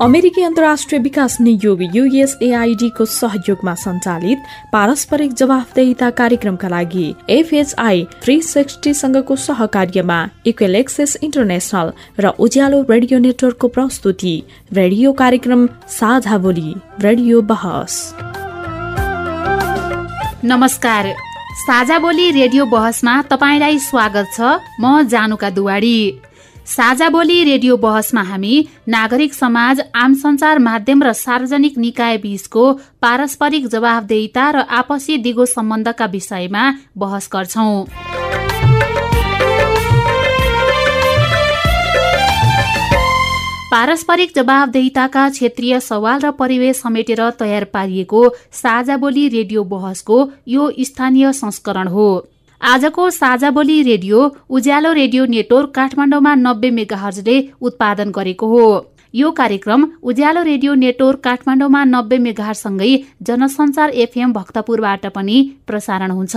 अमेरिकी अन्तर्राष्ट्रिय विकास नियोग युएसएआईडी को सहयोगमा सञ्चालित पारस्परिक जवाफदेहिता कार्यक्रमका लागि एफएचआई थ्री सिक्सटीसँगको सहकार्यमा इक्वेल एक्सेस इन्टरनेसनल र उज्यालो रेडियो नेटवर्कको प्रस्तुति। रेडियो कार्यक्रम साझा बोली रेडियो बहस। नमस्कार। साझा बोली रेडियो बहसमा तपाईँलाई स्वागत छ। म जानुका दुवाडी। साझा बोली रेडियो बहसमा हामी नागरिक समाज आम संचार माध्यम र सार्वजनिक निकाय बीचको पारस्परिक जवाबदेहिता र आपसी दिगो सम्बन्धका विषयमा बहस गर्छौं। पारस्परिक जवाबदेहिताका क्षेत्रीय सवाल र परिवेश समेटेर तयार पारिएको साझा बोली रेडियो बहसको यो स्थानीय संस्करण हो। आजको साझा बोली रेडियो उज्यालो रेडियो नेटवर्क काठमाडौँमा नब्बे मेगाहर्जले उत्पादन गरेको हो। यो कार्यक्रम उज्यालो रेडियो नेटवर्क काठमाडौँमा नब्बे मेगाहरसँगै जनसञ्चार एफएम भक्तपुरबाट पनि प्रसारण हुन्छ।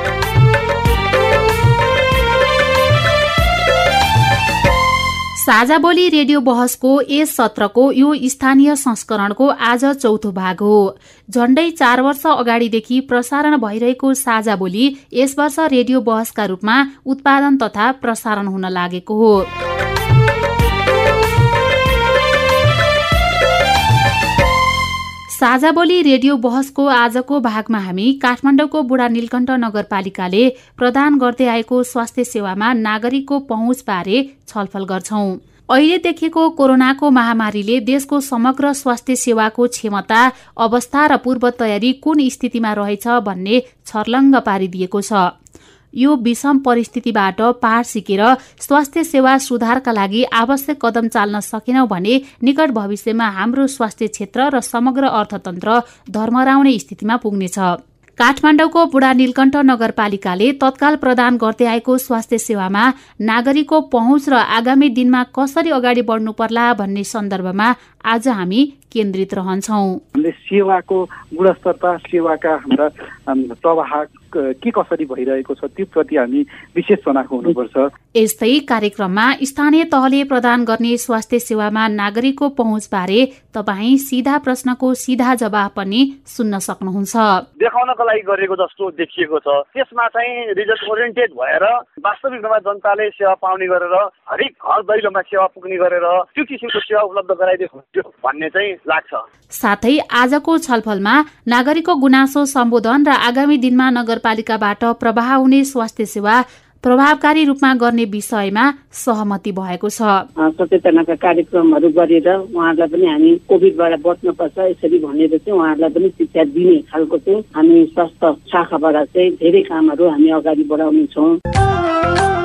साझा बोली रेडियो बहसको यस सत्रको यो स्थानीय संस्करणको आज चौथो भाग हो। झण्डै चार वर्ष अगाडिदेखि प्रसारण भइरहेको साझा बोली यस वर्ष रेडियो बहसका रूपमा उत्पादन तथा प्रसारण हुन लागेको हो। साझा बोली रेडियो बहसको आजको भागमा हामी काठमाडौँको बुढा नीलकण्ठ नगरपालिकाले प्रदान गर्दै आएको स्वास्थ्य सेवामा नागरिकको पहुँचबारे छलफल गर्छौं। अहिले देखिएको कोरोनाको महामारीले देशको समग्र स्वास्थ्य सेवाको क्षमता अवस्था र पूर्व तयारी कुन स्थितिमा रहेछ भन्ने छर्लङ्ग पारिदिएको छ। यो विषम परिस्थितिबाट पार सिकेर स्वास्थ्य सेवा सुधारका लागि आवश्यक कदम चाल्न सकेनौं भने निकट भविष्यमा हाम्रो स्वास्थ्य क्षेत्र र समग्र अर्थतन्त्र धर्मराउने स्थितिमा पुग्नेछ। काठमाडौँको बुढा नीलकण्ठ नगरपालिकाले तत्काल प्रदान गर्दै आएको स्वास्थ्य सेवामा नागरिकको पहुँच र आगामी दिनमा कसरी अगाडि बढ्नु पर्ला भन्ने सन्दर्भमा आज हामी केन्द्रित रहन्छौ। सेवाको गुणस्तरता सेवाका हाम्रा प्रवाह के कसरी भइरहेको छ त्यो प्रति हामी विशेष चनाखो हुनुपर्छ। यस्तै कार्यक्रममा स्थानीय तहले प्रदान गर्ने स्वास्थ्य सेवामा नागरिकको पहुँचबारे तपाईँ सिधा प्रश्नको सिधा जवाब पनि सुन्न सक्नुहुन्छ। देखाउनको लागि गरेको जस्तो देखिएको छ। त्यसमा चाहिँ रिजल्ट ओरिएन्टेड भएर वास्तविकमा जनताले सेवा पाउने गरेर हरेक घर दैलोमा सेवा पुग्ने गरेर त्यो किसिमको सेवा उपलब्ध गराइदिएको भन्ने चाहिँ लाग्छ। साथै आजको छलफलमा नागरिकको गुनासो सम्बोधन र आगामी दिनमा नगरपालिकाबाट प्रवाह हुने स्वास्थ्य सेवा प्रभावकारी रूपमा गर्ने विषयमा सहमति भएको छ। सचेतनाका कार्यक्रमहरू गरेर उहाँहरूलाई पनि हामी कोभिडबाट बच्नुपर्छ यसरी भनेर चाहिँ उहाँहरूलाई पनि शिक्षा दिने खालको चाहिँ हामी स्वास्थ्य शाखाबाट चाहिँ धेरै कामहरू हामी अगाडि बढाउनेछौँ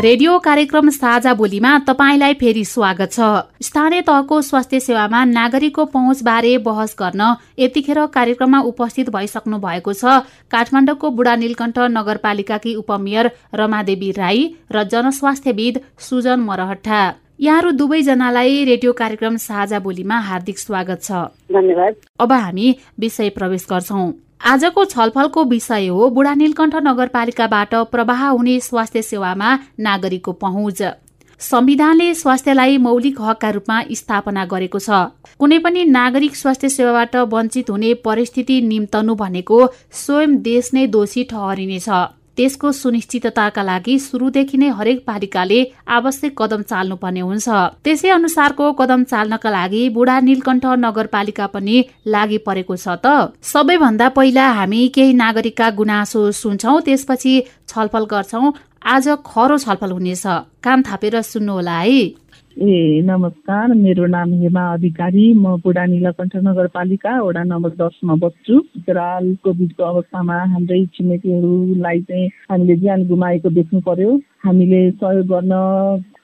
रेडियो कार्यक्रम साझा बोलीमा तपाईँलाई फेरि स्वागत छ। स्थानीय तहको स्वास्थ्य सेवामा नागरिकको पहुँचबारे बहस गर्न यतिखेर कार्यक्रममा उपस्थित भइसक्नु भएको छ। काठमाडौँको बुढा नीलकण्ठ नगरपालिकाकी उपमेयर रमादेवी राई र जनस्वास्थ्यविद सुजन मरहट्टा। यहाँहरू दुवैजनालाई रेडियो कार्यक्रम साझा बोलीमा हार्दिक स्वागत छ। धन्यवाद। अब हामी विषय प्रवेश गर्छौं। आजको छलफलको विषय हो बुढा नीलकण्ठ नगरपालिकाबाट प्रवाह हुने स्वास्थ्य सेवामा नागरिकको पहुँच। संविधानले स्वास्थ्यलाई मौलिक हकका रूपमा स्थापना गरेको छ। कुनै पनि नागरिक स्वास्थ्य सेवाबाट वञ्चित हुने परिस्थिति निम्तनु भनेको स्वयं देश नै दोषी ठहरिनेछ। त्यसको सुनिश्चितताका लागि सुरुदेखि नै हरेक पालिकाले आवश्यक कदम चाल्नुपर्ने हुन्छ। त्यसै अनुसारको कदम चाल्नका लागि बुढा नीलकण्ठ नगरपालिका पनि लागि परेको छ त। सबैभन्दा पहिला हामी केही नागरिकका गुनासो सुन्छौ त्यसपछि छलफल गर्छौ। आज खरो छलफल हुनेछ। कान थापेर सुन्नुहोला है। ए नमस्कार मेरो नाम हेमा अधिकारी। म बुढा नीलकण्ठ नगरपालिका वडा नम्बर दसमा बस्छु। फिलहाल कोभिडको अवस्थामा हाम्रै छिमेकीहरूलाई चाहिँ हामीले ज्यान गुमाएको देख्नु पर्यो। हामीले सहयोग गर्न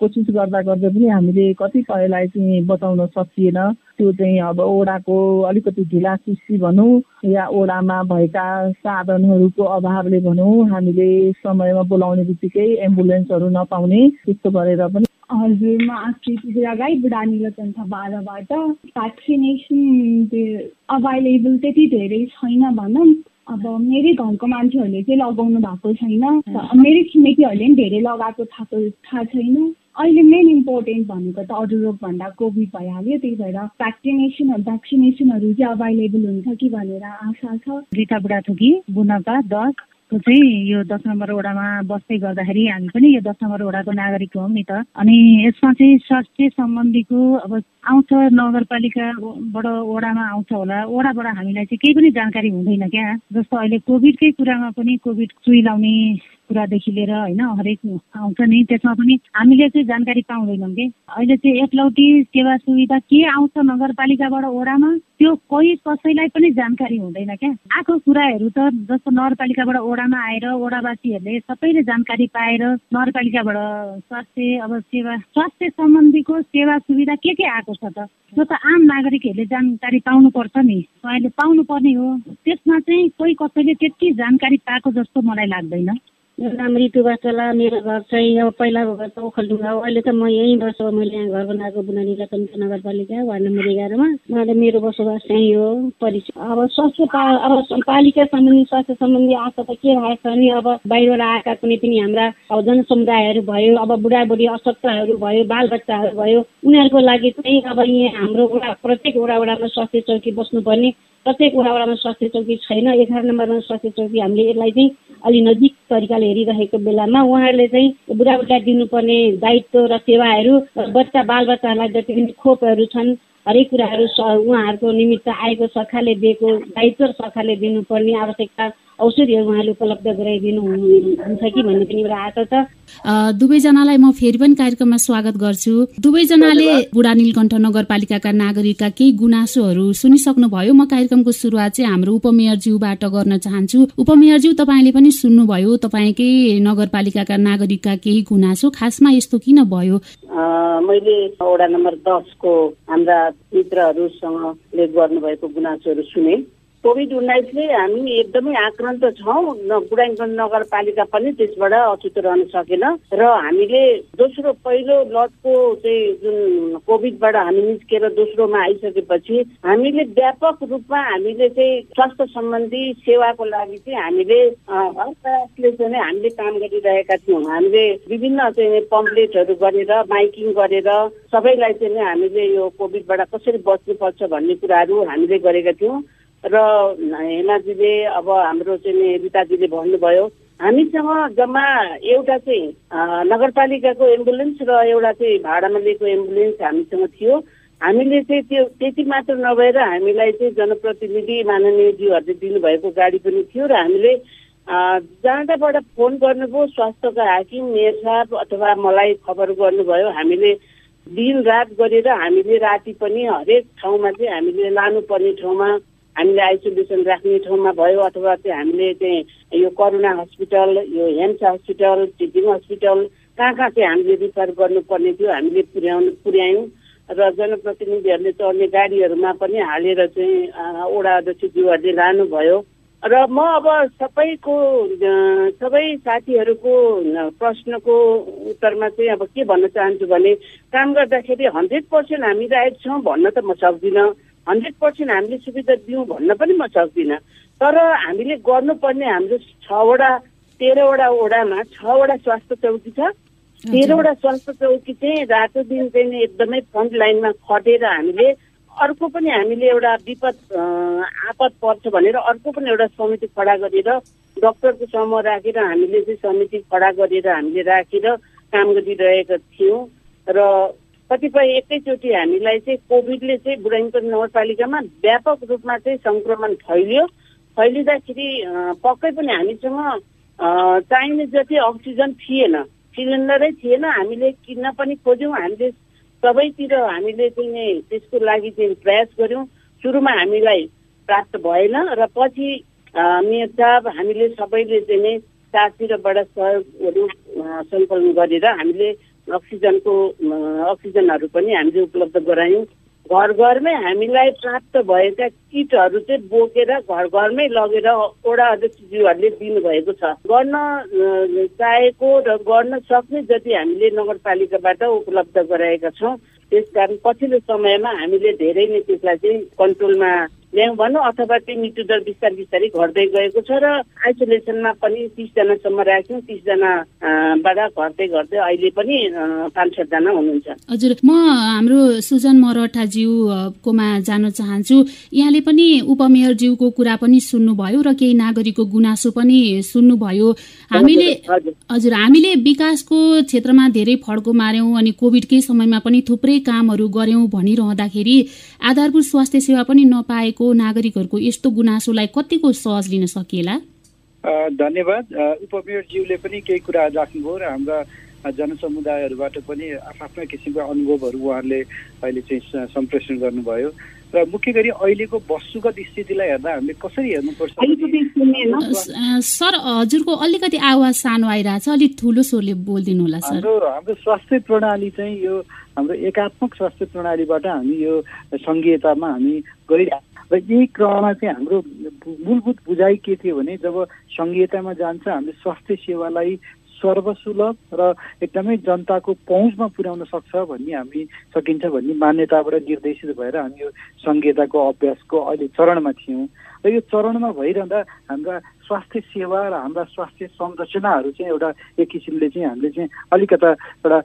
कोसिस गर्दा गर्दै पनि हामीले कतिपयलाई चाहिँ बचाउन सकिएन। त्यो चाहिँ अब ओडाको अलिकति ढिला सुस्ती भनौँ या ओडामा भएका साधनहरूको अभावले भनौँ हामीले समयमा बोलाउने बित्तिकै एम्बुलेन्सहरू नपाउने त्यस्तो गरेर पनि हजुर म आकृति राई बुढानीलो बाह्रबाट भ्याक्सिनेसन त्यो अभाइलेबल त्यति धेरै छैन भनौँ। अब मेरै घरको मान्छेहरूले चाहिँ लगाउनु भएको छैन। मेरै छिमेकीहरूले पनि धेरै लगाएको थाहा थाहा छैन। अहिले मेन इम्पोर्टेन्ट भनेको त अरू रोगभन्दा कोभिड भइहाल्यो। त्यही भएर भ्याक्सिनेसनहरू भ्याक्सिनेसनहरू चाहिँ अभाइलेबल हुन्छ कि भनेर आशा छ। रिता बुढाथोकी बुनापा दस को चाहिँ यो दस नम्बर वडामा बस्दै गर्दाखेरि हामी पनि यो दस नम्बर वडाको नागरिक हौँ नि त। अनि यसमा चाहिँ स्वास्थ्य सम्बन्धीको अब आउँछ नगरपालिकाबाट वडामा आउँछ होला। वडाबाट हामीलाई चाहिँ केही पनि जानकारी हुँदैन क्या। जस्तो अहिले कोभिडकै कुरामा पनि कोभिड सुई लाउने कुरादेखि लिएर होइन हरेक आउँछ नि त्यसमा पनि हामीले चाहिँ जानकारी पाउँदैनौँ कि। अहिले चाहिँ एकलौटी सेवा सुविधा के आउँछ नगरपालिकाबाट ओडामा त्यो कोही कसैलाई पनि जानकारी हुँदैन क्या। आएको कुराहरू त जस्तो नगरपालिकाबाट ओडामा आएर ओडावासीहरूले सबैले जानकारी पाएर नगरपालिकाबाट स्वास्थ्य अब सेवा स्वास्थ्य सम्बन्धीको सेवा सुविधा के के आएको छ त? त्यो त आम नागरिकहरूले जानकारी पाउनुपर्छ नि। अहिले पाउनु पर्ने हो। त्यसमा चाहिँ कोही कसैले त्यति जानकारी पाएको जस्तो मलाई लाग्दैन। नाम रितु बाचला मेरो घर चाहिँ अब पहिलाको घर त ओखलडुङ्गा हो अहिले त म यहीँ बस्छु। मैले यहाँ घर बनाएको बुनानी रतन नगरपालिका वार्ड नम्बर एघारमा। उहाँले मेरो बसोबास चाहिँ हो परिचय। अब स्वास्थ्य अब पालिका सम्बन्धी स्वास्थ्य सम्बन्धी आशा त के राखेको छ नि? अब बाहिरबाट आएका कुनै पनि हाम्रा अब जनसमुदायहरू भयो अब बुढाबुढी अशक्तहरू भयो बालबच्चाहरू भयो उनीहरूको लागि चाहिँ अब यहाँ हाम्रो प्रत्येक वडा वडामा स्वास्थ्य चौकी बस्नुपर्ने प्रत्येक वडामा स्वास्थ्य चौकी छैन एघार नम्बरमा स्वास्थ्य चौकी हामीले यसलाई चाहिँ अलि नजिक तरिकाले हेरिरहेको बेलामा उहाँहरूले चाहिँ बुढाबुढीलाई दिनुपर्ने दायित्व र सेवाहरू बच्चा बालबच्चाहरूलाई जति पनि खोपहरू छन् हरेक कुराहरू उहाँहरूको निमित्त आएको सरकारले दिएको दायित्व सरकारले दिनुपर्ने आवश्यकता औषधिहरू उहाँले उपलब्ध गराइदिनु हुन्छ कि भन्ने पनि एउटा आशा छ। दुवैजनालाई म फेरि पनि कार्यक्रममा स्वागत गर्छु। दुवैजनाले बुढा नीलकण्ठ नगरपालिकाका नागरिकका केही गुनासोहरू सुनिसक्नु भयो म कार्यक्रमको सुरुवात चाहिँ हाम्रो उपमेयरज्यूबाट गर्न चाहन्छु। उपमेयरज्यू तपाईँले पनि सुन्नुभयो तपाईँकै नगरपालिकाका नागरिकका केही गुनासो खासमा यस्तो किन भयो? मैले वडा नम्बर दसको हाम्रा मित्रहरूसँगले गर्नुभएको गुनासोहरू सुने। कोभिड उन्नाइसले हामी एकदमै आक्रान्त छौँ। बुढाइगञ्ज नगरपालिका पनि त्यसबाट अछुतो रहन सकेन। र हामीले दोस्रो पहिलो लटको चाहिँ जुन कोभिडबाट हामी निस्केर दोस्रोमा आइसकेपछि हामीले व्यापक रूपमा हामीले चाहिँ स्वास्थ्य सम्बन्धी सेवाको लागि चाहिँ हामीले हर प्रयासले चाहिँ हामीले काम गरिरहेका थियौँ। हामीले विभिन्न चाहिँ पम्पलेटहरू गरेर माइकिङ गरेर सबैलाई चाहिँ हामीले यो कोभिडबाट कसरी बच्नुपर्छ भन्ने कुराहरू हामीले गरेका थियौँ। र हेमाजीले अब हाम्रो चाहिँ रिताजीले भन्नुभयो हामीसँग जम्मा एउटा चाहिँ नगरपालिकाको एम्बुलेन्स र एउटा चाहिँ भाडामा लिएको एम्बुलेन्स हामीसँग थियो। हामीले चाहिँ त्यो त्यति मात्र नभएर हामीलाई चाहिँ जनप्रतिनिधि माननीयज्यूहरूले दिनुभएको गाडी पनि थियो र हामीले जहाँबाट फोन गर्नुभयो स्वास्थ्यका हाकिम मेयर साहब अथवा मलाई खबर गर्नुभयो हामीले दिन रात गरेर हामीले राति पनि हरेक ठाउँमा चाहिँ हामीले लानुपर्ने ठाउँमा हामीले आइसोलेसन राख्ने ठाउँमा भयो अथवा चाहिँ हामीले चाहिँ यो करुणा हस्पिटल यो हेम्स हस्पिटल टिचिङ हस्पिटल कहाँ कहाँ चाहिँ हामीले रिफर गर्नुपर्ने थियो हामीले पुर्याउनु पुर्यायौँ। र जनप्रतिनिधिहरूले चढ्ने गाडीहरूमा पनि हालेर चाहिँ ओडा अध्यक्षज्यूहरूले लानुभयो। र म अब सबैको सबै साथीहरूको प्रश्नको उत्तरमा चाहिँ अब के भन्न चाहन्छु भने काम गर्दाखेरि हन्ड्रेड पर्सेन्ट हामी राइट छौँ भन्न त म सक्दिनँ। हन्ड्रेड पर्सेन्ट हामीले सुविधा दिउँ भन्न पनि म सक्दिनँ। तर हामीले गर्नुपर्ने हाम्रो छवटा तेह्रवटा वडामा छवटा स्वास्थ्य चौकी छ। तेह्रवटा स्वास्थ्य चौकी चाहिँ रातो दिन चाहिँ एकदमै फ्रन्ट लाइनमा खटेर हामीले अर्को पनि हामीले एउटा विपद आपद पर्छ भनेर अर्को पनि एउटा समिति खडा गरेर डक्टरको समूह राखेर हामीले चाहिँ समिति खडा गरेर हामीले राखेर काम गरिरहेका थियौँ। र कतिपय एकैचोटि हामीलाई चाहिँ कोभिडले चाहिँ बुढाइनको नगरपालिकामा व्यापक रूपमा चाहिँ सङ्क्रमण फैलियो। फैलिँदाखेरि पक्कै पनि हामीसँग चाहिने जति अक्सिजन थिएन सिलिन्डरै थिएन हामीले किन्न पनि खोज्यौँ। हामीले सबैतिर हामीले चाहिँ त्यसको लागि चाहिँ प्रयास गऱ्यौँ। सुरुमा हामीलाई प्राप्त भएन र पछि मेयर साहब हामीले सबैले चाहिँ नै चारतिरबाट सहयोगहरू सङ्कलन गरेर हामीले अक्सिजनको अक्सिजनहरू पनि हामीले उपलब्ध गरायौँ। घर घरमै हामीलाई प्राप्त भएका किटहरू चाहिँ बोकेर घर घरमै लगेर वडा अध्यक्षज्यूहरूले दिनुभएको छ। गर्न चाहेको र गर्न सक्ने जति हामीले नगरपालिकाबाट उपलब्ध गराएका छौँ त्यसकारण पछिल्लो समयमा हामीले धेरै नै त्यसलाई चाहिँ कन्ट्रोलमा ल्याउँ भनौँ अथवा त्यो मृत्यु दर बिस्तारै बिस्तारै घट्दै गएको छ र आइसोलेसनमा पनि तिसजनासम्म राख्यौँ तिसजनाबाट घट्दै घट्दै अहिले पनि पाँच सातजना हुनुहुन्छ हजुर म हाम्रो सुजन मरठाज्यूकोमा जान चाहन्छु। यहाँले पनि उपमेयरज्यूको कुरा पनि सुन्नुभयो र केही नागरिकको गुनासो पनि सुन्नुभयो। हामीले हजुर हामीले विकासको क्षेत्रमा धेरै फड्को मार्यौँ अनि कोभिडकै समयमा पनि थुप्रै कामहरू गर्यौँ भनिरहँदाखेरि आधारभूत स्वास्थ्य सेवा पनि नपाएको नागरिकहरूको यस्तो गुनासोलाई कतिको सहज लिन सकिएला? धन्यवाद। उपमेयरज्यूले पनि केही कुरा राख्नुभयो र हाम्रा जनसमुदायहरूबाट पनि आफ्ना किसिमका अनुभवहरू उहाँहरूले अहिले चाहिँ सम्प्रेषण गर्नुभयो। र मुख्य गरी अहिलेको वस्तुगत स्थितिलाई हेर्दा हामीले कसरी हेर्नुपर्छ सर हजुरको अलिकति आवाज सानो आइरहेछ अलिक ठुलो स्वरले बोलिदिनु होला सर। हाम्रो हाम्रो स्वास्थ्य प्रणाली चाहिँ यो हाम्रो एकात्मक स्वास्थ्य प्रणालीबाट हामी यो सङ्घीयतामा हामी गइरहेको र यही क्रममा चाहिँ हाम्रो मूलभूत बुझाइ के थियो भने जब सङ्घीयतामा जान्छ हामीले स्वास्थ्य सेवालाई सर्वसुलभ र एकदमै जनताको पहुँचमा पुर्याउन सक्छ भन्ने हामी सकिन्छ भन्ने मान्यताबाट निर्देशित भएर हामी यो सङ्घीयताको अभ्यासको अहिले चरणमा थियौँ। र यो चरणमा भइरहँदा हाम्रा स्वास्थ्य सेवा र हाम्रा स्वास्थ्य संरचनाहरू चाहिँ एउटा एक किसिमले चाहिँ हामीले चाहिँ अलिकता एउटा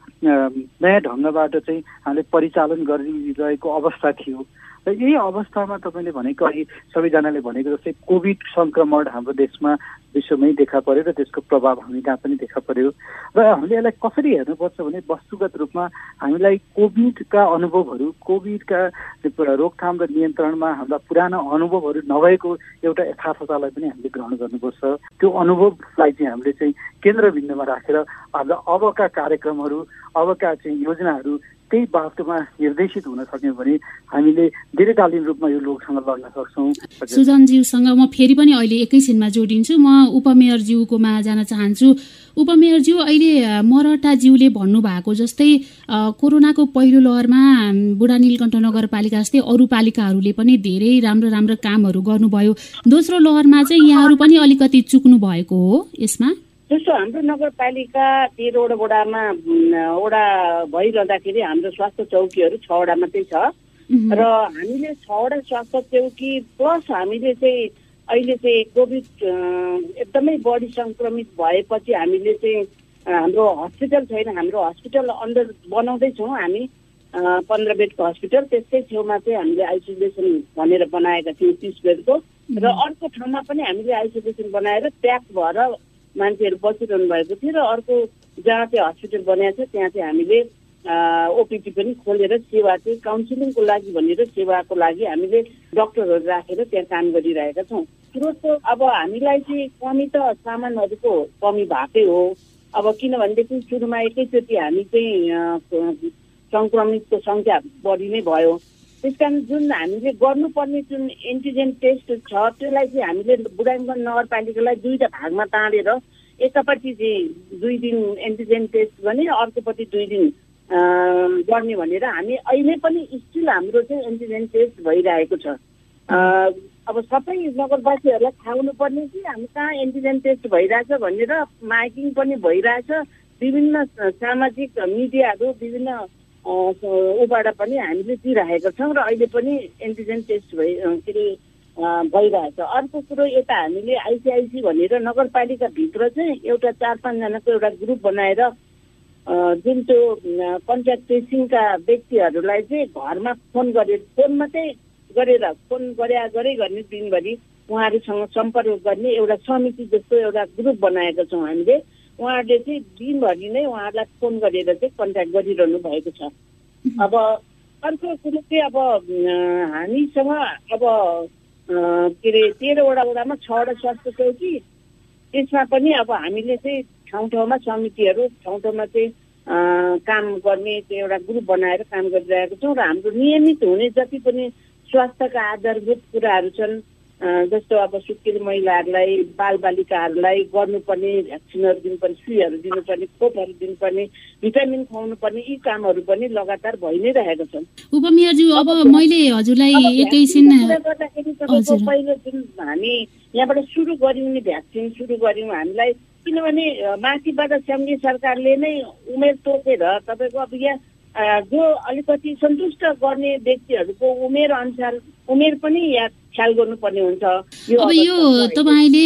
नयाँ ढङ्गबाट चाहिँ हामीले परिचालन गरिरहेको अवस्था थियो। र यही अवस्थामा तपाईँले भनेको अघि सबैजनाले भनेको जस्तै कोभिड सङ्क्रमण हाम्रो देशमा विश्वमै देखा पर्यो र त्यसको प्रभाव हामी कहाँ पनि देखा पर्यो र हामीले यसलाई कसरी हेर्नुपर्छ भने वस्तुगत रूपमा हामीलाई कोभिडका अनुभवहरू कोभिडका रोकथाम र नियन्त्रणमा हाम्रा पुराना अनुभवहरू नभएको एउटा यथार्थतालाई पनि हामीले ग्रहण गर्नुपर्छ। त्यो अनुभवलाई चाहिँ हामीले चाहिँ केन्द्रबिन्दुमा राखेर हाम्रो अबका कार्यक्रमहरू अबका चाहिँ योजनाहरू त्यही बाटोमा निर्देशित हुन सक्यौँ भने हामीले दीर्घकालीन रूपमा यो लोकसँग लड्न सक्छौँ। सुजनज्यूसँग म फेरि पनि अहिले एकैछिनमा जोडिन्छु। म उपमेयरज्यूकोमा जान चाहन्छु। उपमेयरज्यू अहिले मरटाज्यूले भन्नुभएको जस्तै कोरोनाको पहिलो लहरमा बुढा नीलकण्ठ नगरपालिका जस्तै अरू पालिकाहरूले पनि धेरै राम्रो राम्रो कामहरू गर्नुभयो। दोस्रो लहरमा चाहिँ यहाँहरू पनि अलिकति चुक्नु भएको हो। यसमा जस्तो हाम्रो नगरपालिका तेह्रवटा वडामा वडा भइरहँदाखेरि हाम्रो स्वास्थ्य चौकीहरू छवटा मात्रै छ। र हामीले छवटा स्वास्थ्य चौकी प्लस हामीले चाहिँ अहिले चाहिँ कोभिड एकदमै बढी सङ्क्रमित भएपछि हामीले चाहिँ हाम्रो हस्पिटल छैन हाम्रो हस्पिटल अन्डर बनाउँदैछौँ हामी पन्ध्र बेडको हस्पिटल। त्यसकै छेउमा चाहिँ हामीले आइसोलेसन भनेर बनाएका थियौँ तिस बेडको। र अर्को ठाउँमा पनि हामीले आइसोलेसन बनाएर प्याक भएर मान्छेहरू बसिरहनु भएको थियो र अर्को जहाँ चाहिँ हस्पिटल बनाएको छ त्यहाँ चाहिँ हामीले ओपिटी पनि खोलेर सेवा चाहिँ काउन्सिलिङको लागि भनेर सेवाको लागि हामीले डक्टरहरू राखेर त्यहाँ काम गरिरहेका छौँ। स्रोतको अब हामीलाई चाहिँ कमी त सामानहरूको कमी भएकै हो। अब किनभनेदेखि सुरुमा एकैचोटि हामी चाहिँ सङ्क्रमितको सङ्ख्या बढी नै भयो। त्यस कारण जुन हामीले गर्नुपर्ने जुन एन्टिजेन टेस्ट छ त्यसलाई चाहिँ हामीले बुढाङ्गन नगरपालिकालाई दुईवटा भागमा ताँडेर एकपट्टि चाहिँ दुई दिन एन्टिजेन टेस्ट गर्ने अर्कोपट्टि दुई दिन गर्ने भनेर हामी अहिले पनि स्टिल हाम्रो चाहिँ एन्टिजेन टेस्ट भइरहेको छ। अब सबै नगरवासीहरूलाई थाहा हुनुपर्ने कि हामी कहाँ एन्टिजेन टेस्ट भइरहेछ भनेर माइकिङ पनि भइरहेछ। विभिन्न सामाजिक मिडियाहरू विभिन्न ऊबाट पनि हामीले दिइरहेका छौँ र अहिले पनि एन्टिजेन टेस्ट भइ के अरे भइरहेछ। अर्को कुरो यता हामीले आइसिआइसी भनेर नगरपालिकाभित्र चाहिँ एउटा चार पाँचजनाको एउटा ग्रुप बनाएर जुन त्यो कन्ट्याक्ट ट्रेसिङका व्यक्तिहरूलाई चाहिँ घरमा फोन गरेर फोन मात्रै गरेर फोन गरे गरे गर्ने दिनभरि उहाँहरूसँग सम्पर्क गर्ने एउटा समिति जस्तो एउटा ग्रुप बनाएका छौँ हामीले। उहाँहरूले चाहिँ दिनभरि नै उहाँहरूलाई फोन गरेर चाहिँ कन्ट्याक्ट गरिरहनु भएको छ। अब अर्को कुरो चाहिँ अब हामीसँग अब के अरे तेह्रवटा वडामा छवटा स्वास्थ्य चौकी त्यसमा पनि अब हामीले चाहिँ ठाउँ ठाउँमा समितिहरू ठाउँ ठाउँमा चाहिँ काम गर्ने त्यो एउटा ग्रुप बनाएर काम गरिरहेको छौँ र हाम्रो नियमित हुने जति पनि स्वास्थ्यका आधारभूत कुराहरू छन् जस्तो अब सुत्केरी महिलाहरूलाई बालबालिकाहरूलाई गर्नुपर्ने भ्याक्सिनहरू दिनुपर्ने सुईहरू दिनुपर्ने खोपहरू दिनुपर्ने भिटामिन खुवाउनु पर्ने यी कामहरू पनि लगातार भइ नै रहेको छन्। उपमेयरज्यू अब मैले हजुरलाई एकैछिन पहिलो जुन हामी यहाँबाट सुरु गऱ्यौँ नि भ्याक्सिन सुरु गऱ्यौँ हामीलाई किनभने माथिबाट सङ्घीय सरकारले नै उमेर तोकेर तपाईँको अब यहाँ जो अलिकति सन्तुष्ट गर्ने व्यक्तिहरूको उमेर अनुसार उमेर पनि यहाँ ख्याल गर्नुपर्ने हुन्छ। अब यो तपाईँले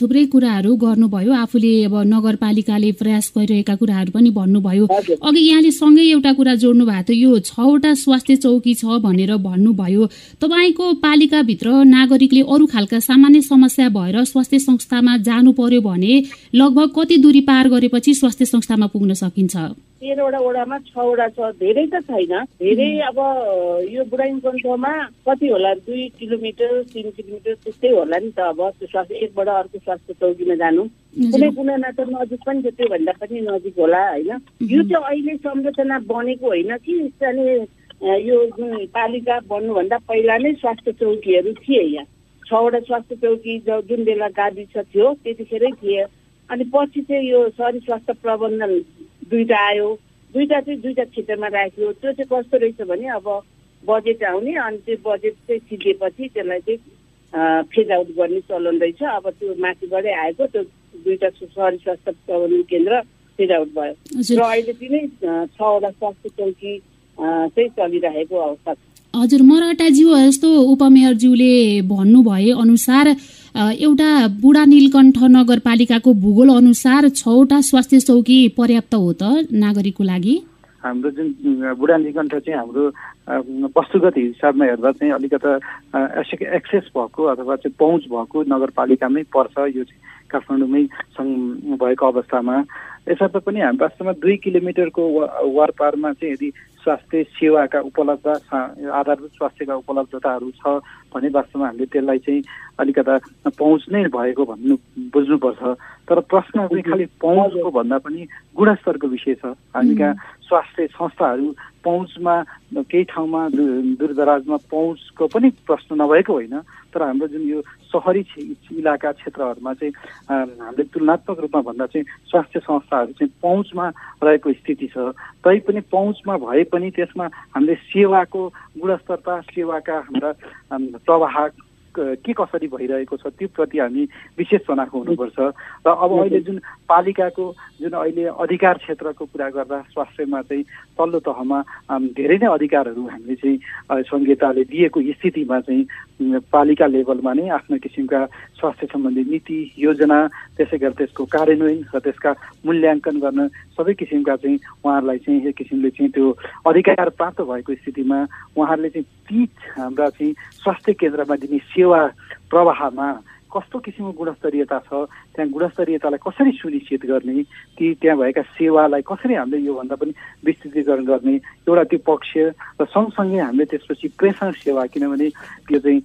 थुप्रै कुराहरू गर्नुभयो। आफूले अब नगरपालिकाले प्रयास गरिरहेका कुराहरू पनि भन्नुभयो। अघि यहाँले सँगै एउटा कुरा जोड्नु भएको थियो। यो छवटा स्वास्थ्य चौकी छ भनेर भन्नुभयो। तपाईँको पालिकाभित्र नागरिकले अरू खालका सामान्य समस्या भएर स्वास्थ्य संस्थामा जानु पर्यो भने लगभग कति दूरी पार गरेपछि स्वास्थ्य संस्थामा पुग्न सकिन्छ? तेह्रवटा वडामा छवटा छ। धेरै त छैन। धेरै अब यो बुढाइकण्ठमा कति होला? दुई किलोमिटर तिन किलोमिटर त्यस्तै होला नि त अब। त्यो स्वास्थ्य एकबाट अर्को स्वास्थ्य चौकीमा जानु। कुनै कुनामा त नजिक पनि छ त्योभन्दा पनि नजिक होला होइन? यो चाहिँ अहिले संरचना बनेको होइन कि? स्थानीय यो जुन पालिका बन्नुभन्दा पहिला नै स्वास्थ्य चौकीहरू थिए यहाँ। छवटा स्वास्थ्य चौकी जुन बेला गाविस थियो त्यतिखेरै थिए। अनि पछि चाहिँ यो सहरी स्वास्थ्य प्रबन्धन दुईवटा आयो। दुईवटा चाहिँ दुईवटा क्षेत्रमा राख्यो। त्यो चाहिँ कस्तो रहेछ भने अब बजेट आउने अनि त्यो बजेट चाहिँ सिद्धिएपछि त्यसलाई चाहिँ फेज आउट गर्ने चलन रहेछ। अब त्यो माथिबाटै आएको त्यो दुईवटा सहरी स्वास्थ्य प्रबन्धन केन्द्र फेज आउट भयो। र अहिले तिनै छवटा स्वास्थ्य चौकी चाहिँ चलिरहेको अवस्था छ। हजुर मराठाज्यू जस्तो उपमेयरज्यूले भन्नुभए अनुसार एउटा बुढा नीलकण्ठ नगरपालिकाको भूगोल अनुसार छवटा स्वास्थ्य चौकी पर्याप्त हो त नागरिकको लागि? हाम्रो जुन बुढा नीलकण्ठ चाहिँ हाम्रो वस्तुगत हिसाबमा हेर्दा चाहिँ अलिकता एक्सेस भएको अथवा चाहिँ पहुँच भएको नगरपालिकामै पर्छ यो चाहिँ काठमाडौँमै भएको अवस्थामा। यसर्थ पनि हामी वास्तवमा दुई किलोमिटरको वारपारमा चाहिँ यदि स्वास्थ्य सेवाका उपलब्ध आधारभूत स्वास्थ्यका उपलब्धताहरू छ भने वास्तवमा हामीले त्यसलाई चाहिँ अलिकता पहुँच नै भएको भन्नु बुझ्नुपर्छ। तर प्रश्न चाहिँ खालि पहुँचको भन्दा पनि गुणस्तरको विषय छ। हामी कहाँ स्वास्थ्य संस्थाहरू पहुँचमा केही ठाउँमा दूरदराजमा पहुँचको पनि प्रश्न नभएको होइन। तर हाम्रो जुन यो सहरी इलाका क्षेत्रहरूमा चाहिँ हामीले तुलनात्मक रूपमा भन्दा चाहिँ स्वास्थ्य संस्थाहरू चाहिँ पहुँचमा रहेको स्थिति छ। तैपनि पहुँचमा भए पनि त्यसमा हामीले सेवाको गुणस्तरता सेवाका हाम्रा प्रवाह के कसरी भइरहेको छ त्यो प्रति हामी विशेष चनाखो हुनुपर्छ। र अब अहिले जुन पालिकाको जुन अहिले अधिकार क्षेत्रको कुरा गर्दा स्वास्थ्यमा चाहिँ तल्लो तहमा धेरै नै अधिकारहरू हामीले चाहिँ संहिताले दिएको स्थितिमा चाहिँ पालिका लेभलमा नै आफ्नो किसिमका स्वास्थ्य सम्बन्धी नीति योजना त्यसै गरी त्यसको कार्यान्वयन र त्यसका मूल्याङ्कन गर्न सबै किसिमका चाहिँ उहाँहरूलाई चाहिँ एक किसिमले चाहिँ त्यो अधिकार प्राप्त भएको स्थितिमा उहाँहरूले चाहिँ ती हाम्रा चाहिँ स्वास्थ्य केन्द्रमा दिने सेवा प्रवाहमा कस्तो किसिमको गुणस्तरीयता छ त्यहाँ गुणस्तरीयतालाई कसरी सुनिश्चित गर्ने? ती त्यहाँ भएका सेवालाई कसरी हामीले योभन्दा पनि विस्तृतीकरण गर्ने? एउटा त्यो पक्ष र सँगसँगै हामीले त्यसपछि प्रेषण सेवा किनभने यो चाहिँ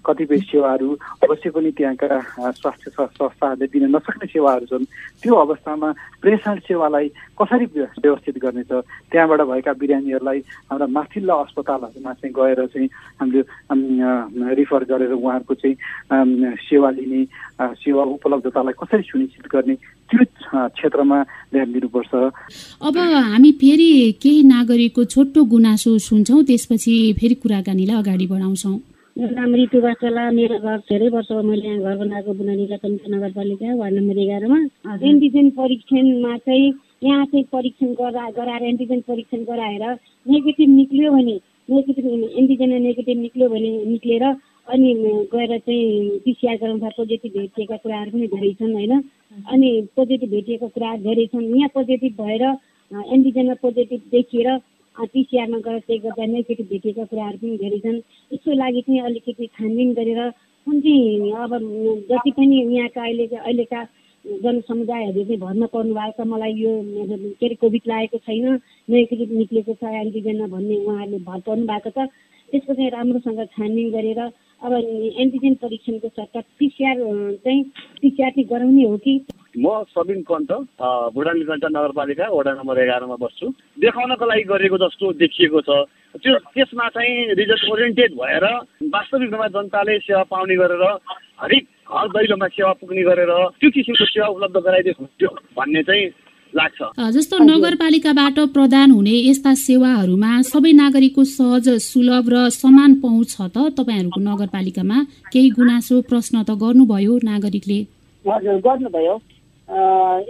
कतिपय सेवाहरू अवश्य पनि त्यहाँका स्वास्थ्य संस्थाहरूले दिन नसक्ने सेवाहरू छन्। त्यो अवस्थामा प्रेषण सेवालाई कसरी व्यवस्थित गर्नेछ? त्यहाँबाट भएका बिरामीहरूलाई हाम्रा माथिल्ला अस्पतालहरूमा चाहिँ गएर चाहिँ हामीले रिफर गरेर उहाँहरूको चाहिँ सेवा लिने सेवा उपलब्धतालाई कसरी सुनिश्चित गर्ने त्यो क्षेत्रमा ध्यान दिनुपर्छ? अब हामी फेरि केही नागरिकको छोटो गुनासो सुन्छौँ त्यसपछि फेरि कुराकानीलाई अगाडि बढाउँछौँ। मेरो नाम रितु बाचला मेरो घर धेरै वर्ष मैले यहाँ घर बनाएको बुनानी कमिटी नगरपालिका वार्ड नम्बर एघारमा। एन्टिजेन परीक्षणमा चाहिँ यहाँ चाहिँ परीक्षण गरा गराएर एन्टिजेन परीक्षण गराएर नेगेटिभ निक्ल्यो भने नेगेटिभ एन्टिजेन नेगेटिभ निक्ल्यो भने निक्लेर अनि गएर चाहिँ पिसिआर गराउँदा पोजिटिभ भेटिएका कुराहरू पनि धेरै छन् होइन? अनि पोजिटिभ भेटिएको कुराहरू धेरै छन् यहाँ पोजिटिभ भएर एन्टिजेनमा पोजिटिभ देखिएर पिसिआरमा गएर चेक गर्दा नेगेटिभ भेटिएका कुराहरू पनि धेरै छन् यसको लागि चाहिँ अलिकति छानबिन गरेर कुन चाहिँ अब जति पनि यहाँका अहिले अहिलेका जनसमुदायहरू चाहिँ भरमा पर्नु भएको छ मलाई यो के अरे कोभिड लागेको छैन नेगेटिभ निक्लेको छ एन्टिजेनमा भन्ने उहाँहरूले भर पर्नु भएको छ। त्यसको चाहिँ राम्रोसँग छानबिन गरेर अब एन्टिजेन परीक्षणको सट्टा पिसिआर चाहिँ पिसिआर चाहिँ गराउने हो कि? म सबिन कन्त भुटानी कन्ट नगरपालिका वडा नम्बर एघारमा बस्छु। देखाउनको लागि गरेको जस्तो देखिएको छ। त्यो त्यसमा चाहिँ रिजल्ट ओरिएन्टेड भएर वास्तविकमा जनताले सेवा पाउने गरेर हरेक घर दैलोमा सेवा पुग्ने गरेर त्यो किसिमको सेवा उपलब्ध गराइदिएको हुन्थ्यो भन्ने चाहिँ जस्तो नगरपालिकाबाट प्रदान हुने यस्ता सेवाहरूमा सबै नागरिकको सहज सुलभ र समान पहुँच छ त तपाईँहरूको नगरपालिकामा? केही गुनासो प्रश्न त गर्नुभयो नागरिकले? हजुर गर्नुभयो।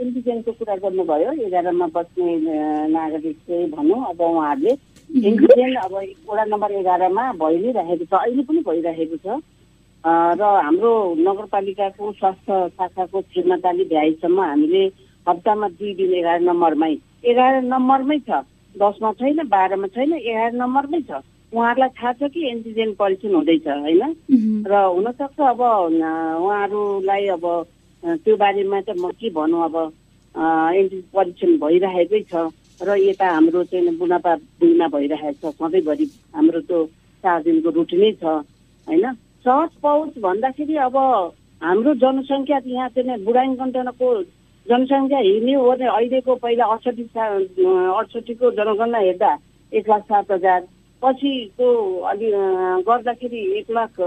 इन्डिजेनको कुरा गर्नुभयो। एघारमा बस्ने नागरिक चाहिँ भनौँ अब उहाँहरूले। इन्डिजेन अब वडा नम्बर एघारमा भइ नै रहेको छ अहिले पनि भइरहेको छ। र हाम्रो नगरपालिकाको स्वास्थ्य शाखाको क्षमताले भ्याएसम्म हामीले हप्तामा दुई दिन एघार नम्बरमै। एघार नम्बरमै छ। दसमा छैन बाह्रमा छैन एघार नम्बरमै छ। उहाँहरूलाई थाहा छ कि एन्टिजेन परीक्षण हुँदैछ होइन? र हुनसक्छ अब उहाँहरूलाई अब त्यो बारेमा चाहिँ म के भनौँ अब एन्टिजेन परीक्षण भइरहेकै छ। र यता हाम्रो चाहिँ बुढापा दुईमा भइरहेको छ। सधैँभरि हाम्रो त्यो चार दिनको रुटिनै छ होइन? सहज पहुँच भन्दाखेरि अब हाम्रो जनसङ्ख्या यहाँ चाहिँ बुढाङ कन्टेनको जनसङ्ख्या हेर्ने हो भने अहिलेको पहिला अडसठी अडसठीको जनगणना हेर्दा एक लाख सात हजार पछिको अलि गर्दाखेरि एक लाख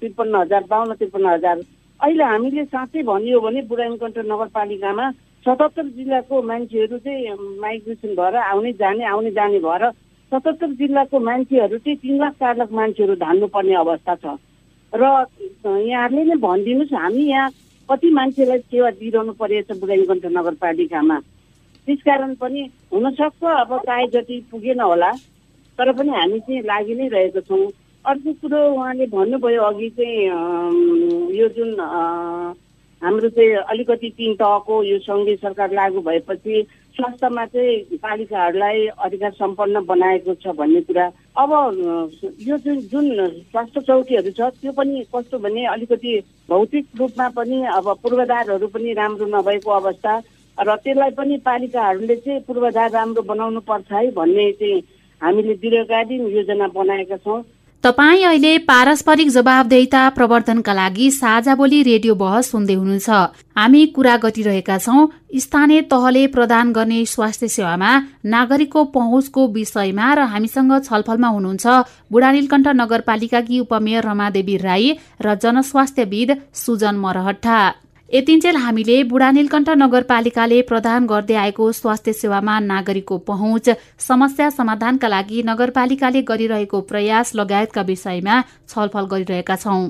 त्रिपन्न हजार बाहन्न त्रिपन्न हजार। अहिले हामीले साँच्चै भनियो भने बुढाइमकण्ठ नगरपालिकामा सतहत्तर जिल्लाको मान्छेहरू चाहिँ माइग्रेसन भएर आउने जाने आउने जाने भएर सतहत्तर जिल्लाको मान्छेहरू चाहिँ तिन लाख चार लाख मान्छेहरू धान्नुपर्ने अवस्था छ। र यहाँहरूले नै भनिदिनुहोस् हामी यहाँ कति मान्छेलाई सेवा दिइरहनु परेछ बुढाइकण्ठ नगरपालिकामा? त्यसकारण पनि हुनसक्छ अब चाहे जति पुगेन होला तर पनि हामी चाहिँ लागि नै रहेको छौँ। अर्को कुरो उहाँले भन्नुभयो अघि चाहिँ यो जुन हाम्रो चाहिँ अलिकति तिन तहको यो सङ्घीय सरकार लागू भएपछि स्वास्थ्यमा चाहिँ पालिकाहरूलाई अधिकार सम्पन्न बनाएको छ भन्ने कुरा। अब यो जुन जुन स्वास्थ्य चौकीहरू छ त्यो पनि कस्तो भने अलिकति भौतिक रूपमा पनि अब पूर्वाधारहरू पनि राम्रो नभएको अवस्था र त्यसलाई पनि पालिकाहरूले चाहिँ पूर्वाधार राम्रो बनाउनु पर्छ है भन्ने चाहिँ हामीले दीर्घकालीन योजना बनाएका छौँ। तपाईँ अहिले पारस्परिक जवाबदेहिता प्रवर्धनका लागि साझा बोली रेडियो बहस सुन्दै हुनुहुन्छ। हामी कुरा गरिरहेका छौं। स्थानीय तहले प्रदान गर्ने स्वास्थ्य सेवामा नागरिकको पहुँचको विषयमा र हामीसँग छलफलमा हुनुहुन्छ बुढानीलकण्ठ नगरपालिकाकी उपमेयर रमादेवी राई र जनस्वास्थ्यविद सुजन मरहट्टा। यतिन्जेल हामीले बुढा नीलकण्ठ नगरपालिकाले प्रदान गर्दै आएको स्वास्थ्य सेवामा नागरिकको पहुँच समस्या समाधानका लागि नगरपालिकाले गरिरहेको प्रयास लगायतका विषयमा छलफल गरिरहेका छौं।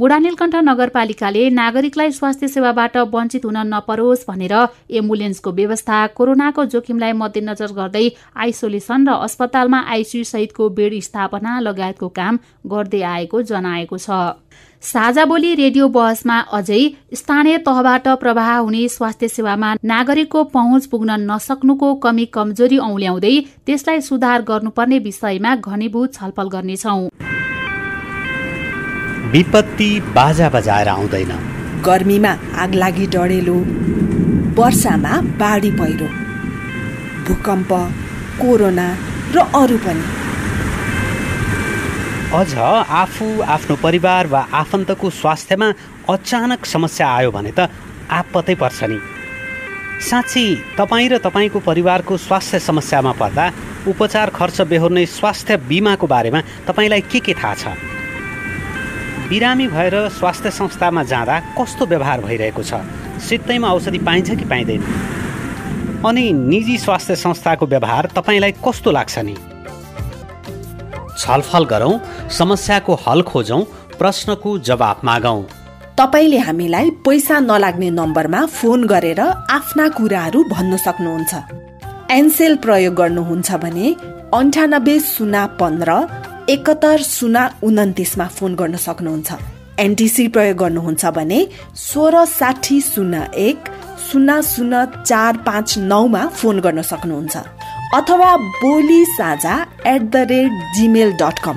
बुढा नीलकण्ठ नगरपालिकाले नागरिकलाई स्वास्थ्य सेवाबाट वञ्चित हुन नपरोस् भनेर एम्बुलेन्सको व्यवस्था कोरोनाको जोखिमलाई मध्यनजर गर्दै आइसोलेसन र अस्पतालमा आइसियू सहितको बेड स्थापना लगायतको काम गर्दै आएको जनाएको छ। साझा बोली रेडियो बहसमा अझै स्थानीय तहबाट प्रवाह हुने स्वास्थ्य सेवामा नागरिकको पहुँच पुग्न नसक्नुको कमी कमजोरी औल्याउँदै त्यसलाई सुधार गर्नुपर्ने विषयमा घनीभूत छलफल गर्नेछौं। विपत्ति बाजा बजाएर आउँदैन। गर्मीमा आग लागि डढेलो वर्षामा बाढी पहिरो भूकम्प कोरोना र अरू पनि। अझ आफू आफ्नो परिवार वा आफन्तको स्वास्थ्यमा अचानक समस्या आयो भने त आपतै पर्छ नि। साँच्ची तपाईँ र तपाईँको परिवारको स्वास्थ्य समस्यामा पर्दा उपचार खर्च बेहोर्ने स्वास्थ्य बिमाको बारेमा तपाईँलाई के के थाहा छ? बिरामी भएर स्वास्थ्य संस्थामा जाँदा कस्तो व्यवहार भइरहेको छ? सित्तैमा औषधि पाइन्छ कि पाइँदैन? अनि निजी स्वास्थ्य संस्थाको व्यवहार तपाईँलाई कस्तो लाग्छ नि? छलफल गरौँ समस्याको हल खोजौँ प्रश्नको जवाब मागौँ। तपाईँले हामीलाई पैसा नलाग्ने नम्बरमा फोन गरेर आफ्ना कुराहरू भन्न सक्नुहुन्छ। एनसेल प्रयोग गर्नुहुन्छ भने अन्ठानब्बे शून्य पन्ध्र एकहत्तर शून्य उन्तिसमा फोन गर्न सक्नुहुन्छ। एनटिसी प्रयोग गर्नुहुन्छ भने सोह्र साठी शून्य एक शून्य शून्य चार पाँच नौमा फोन गर्न सक्नुहुन्छ। अथवा Boli Sajha at the rate Gmail dot com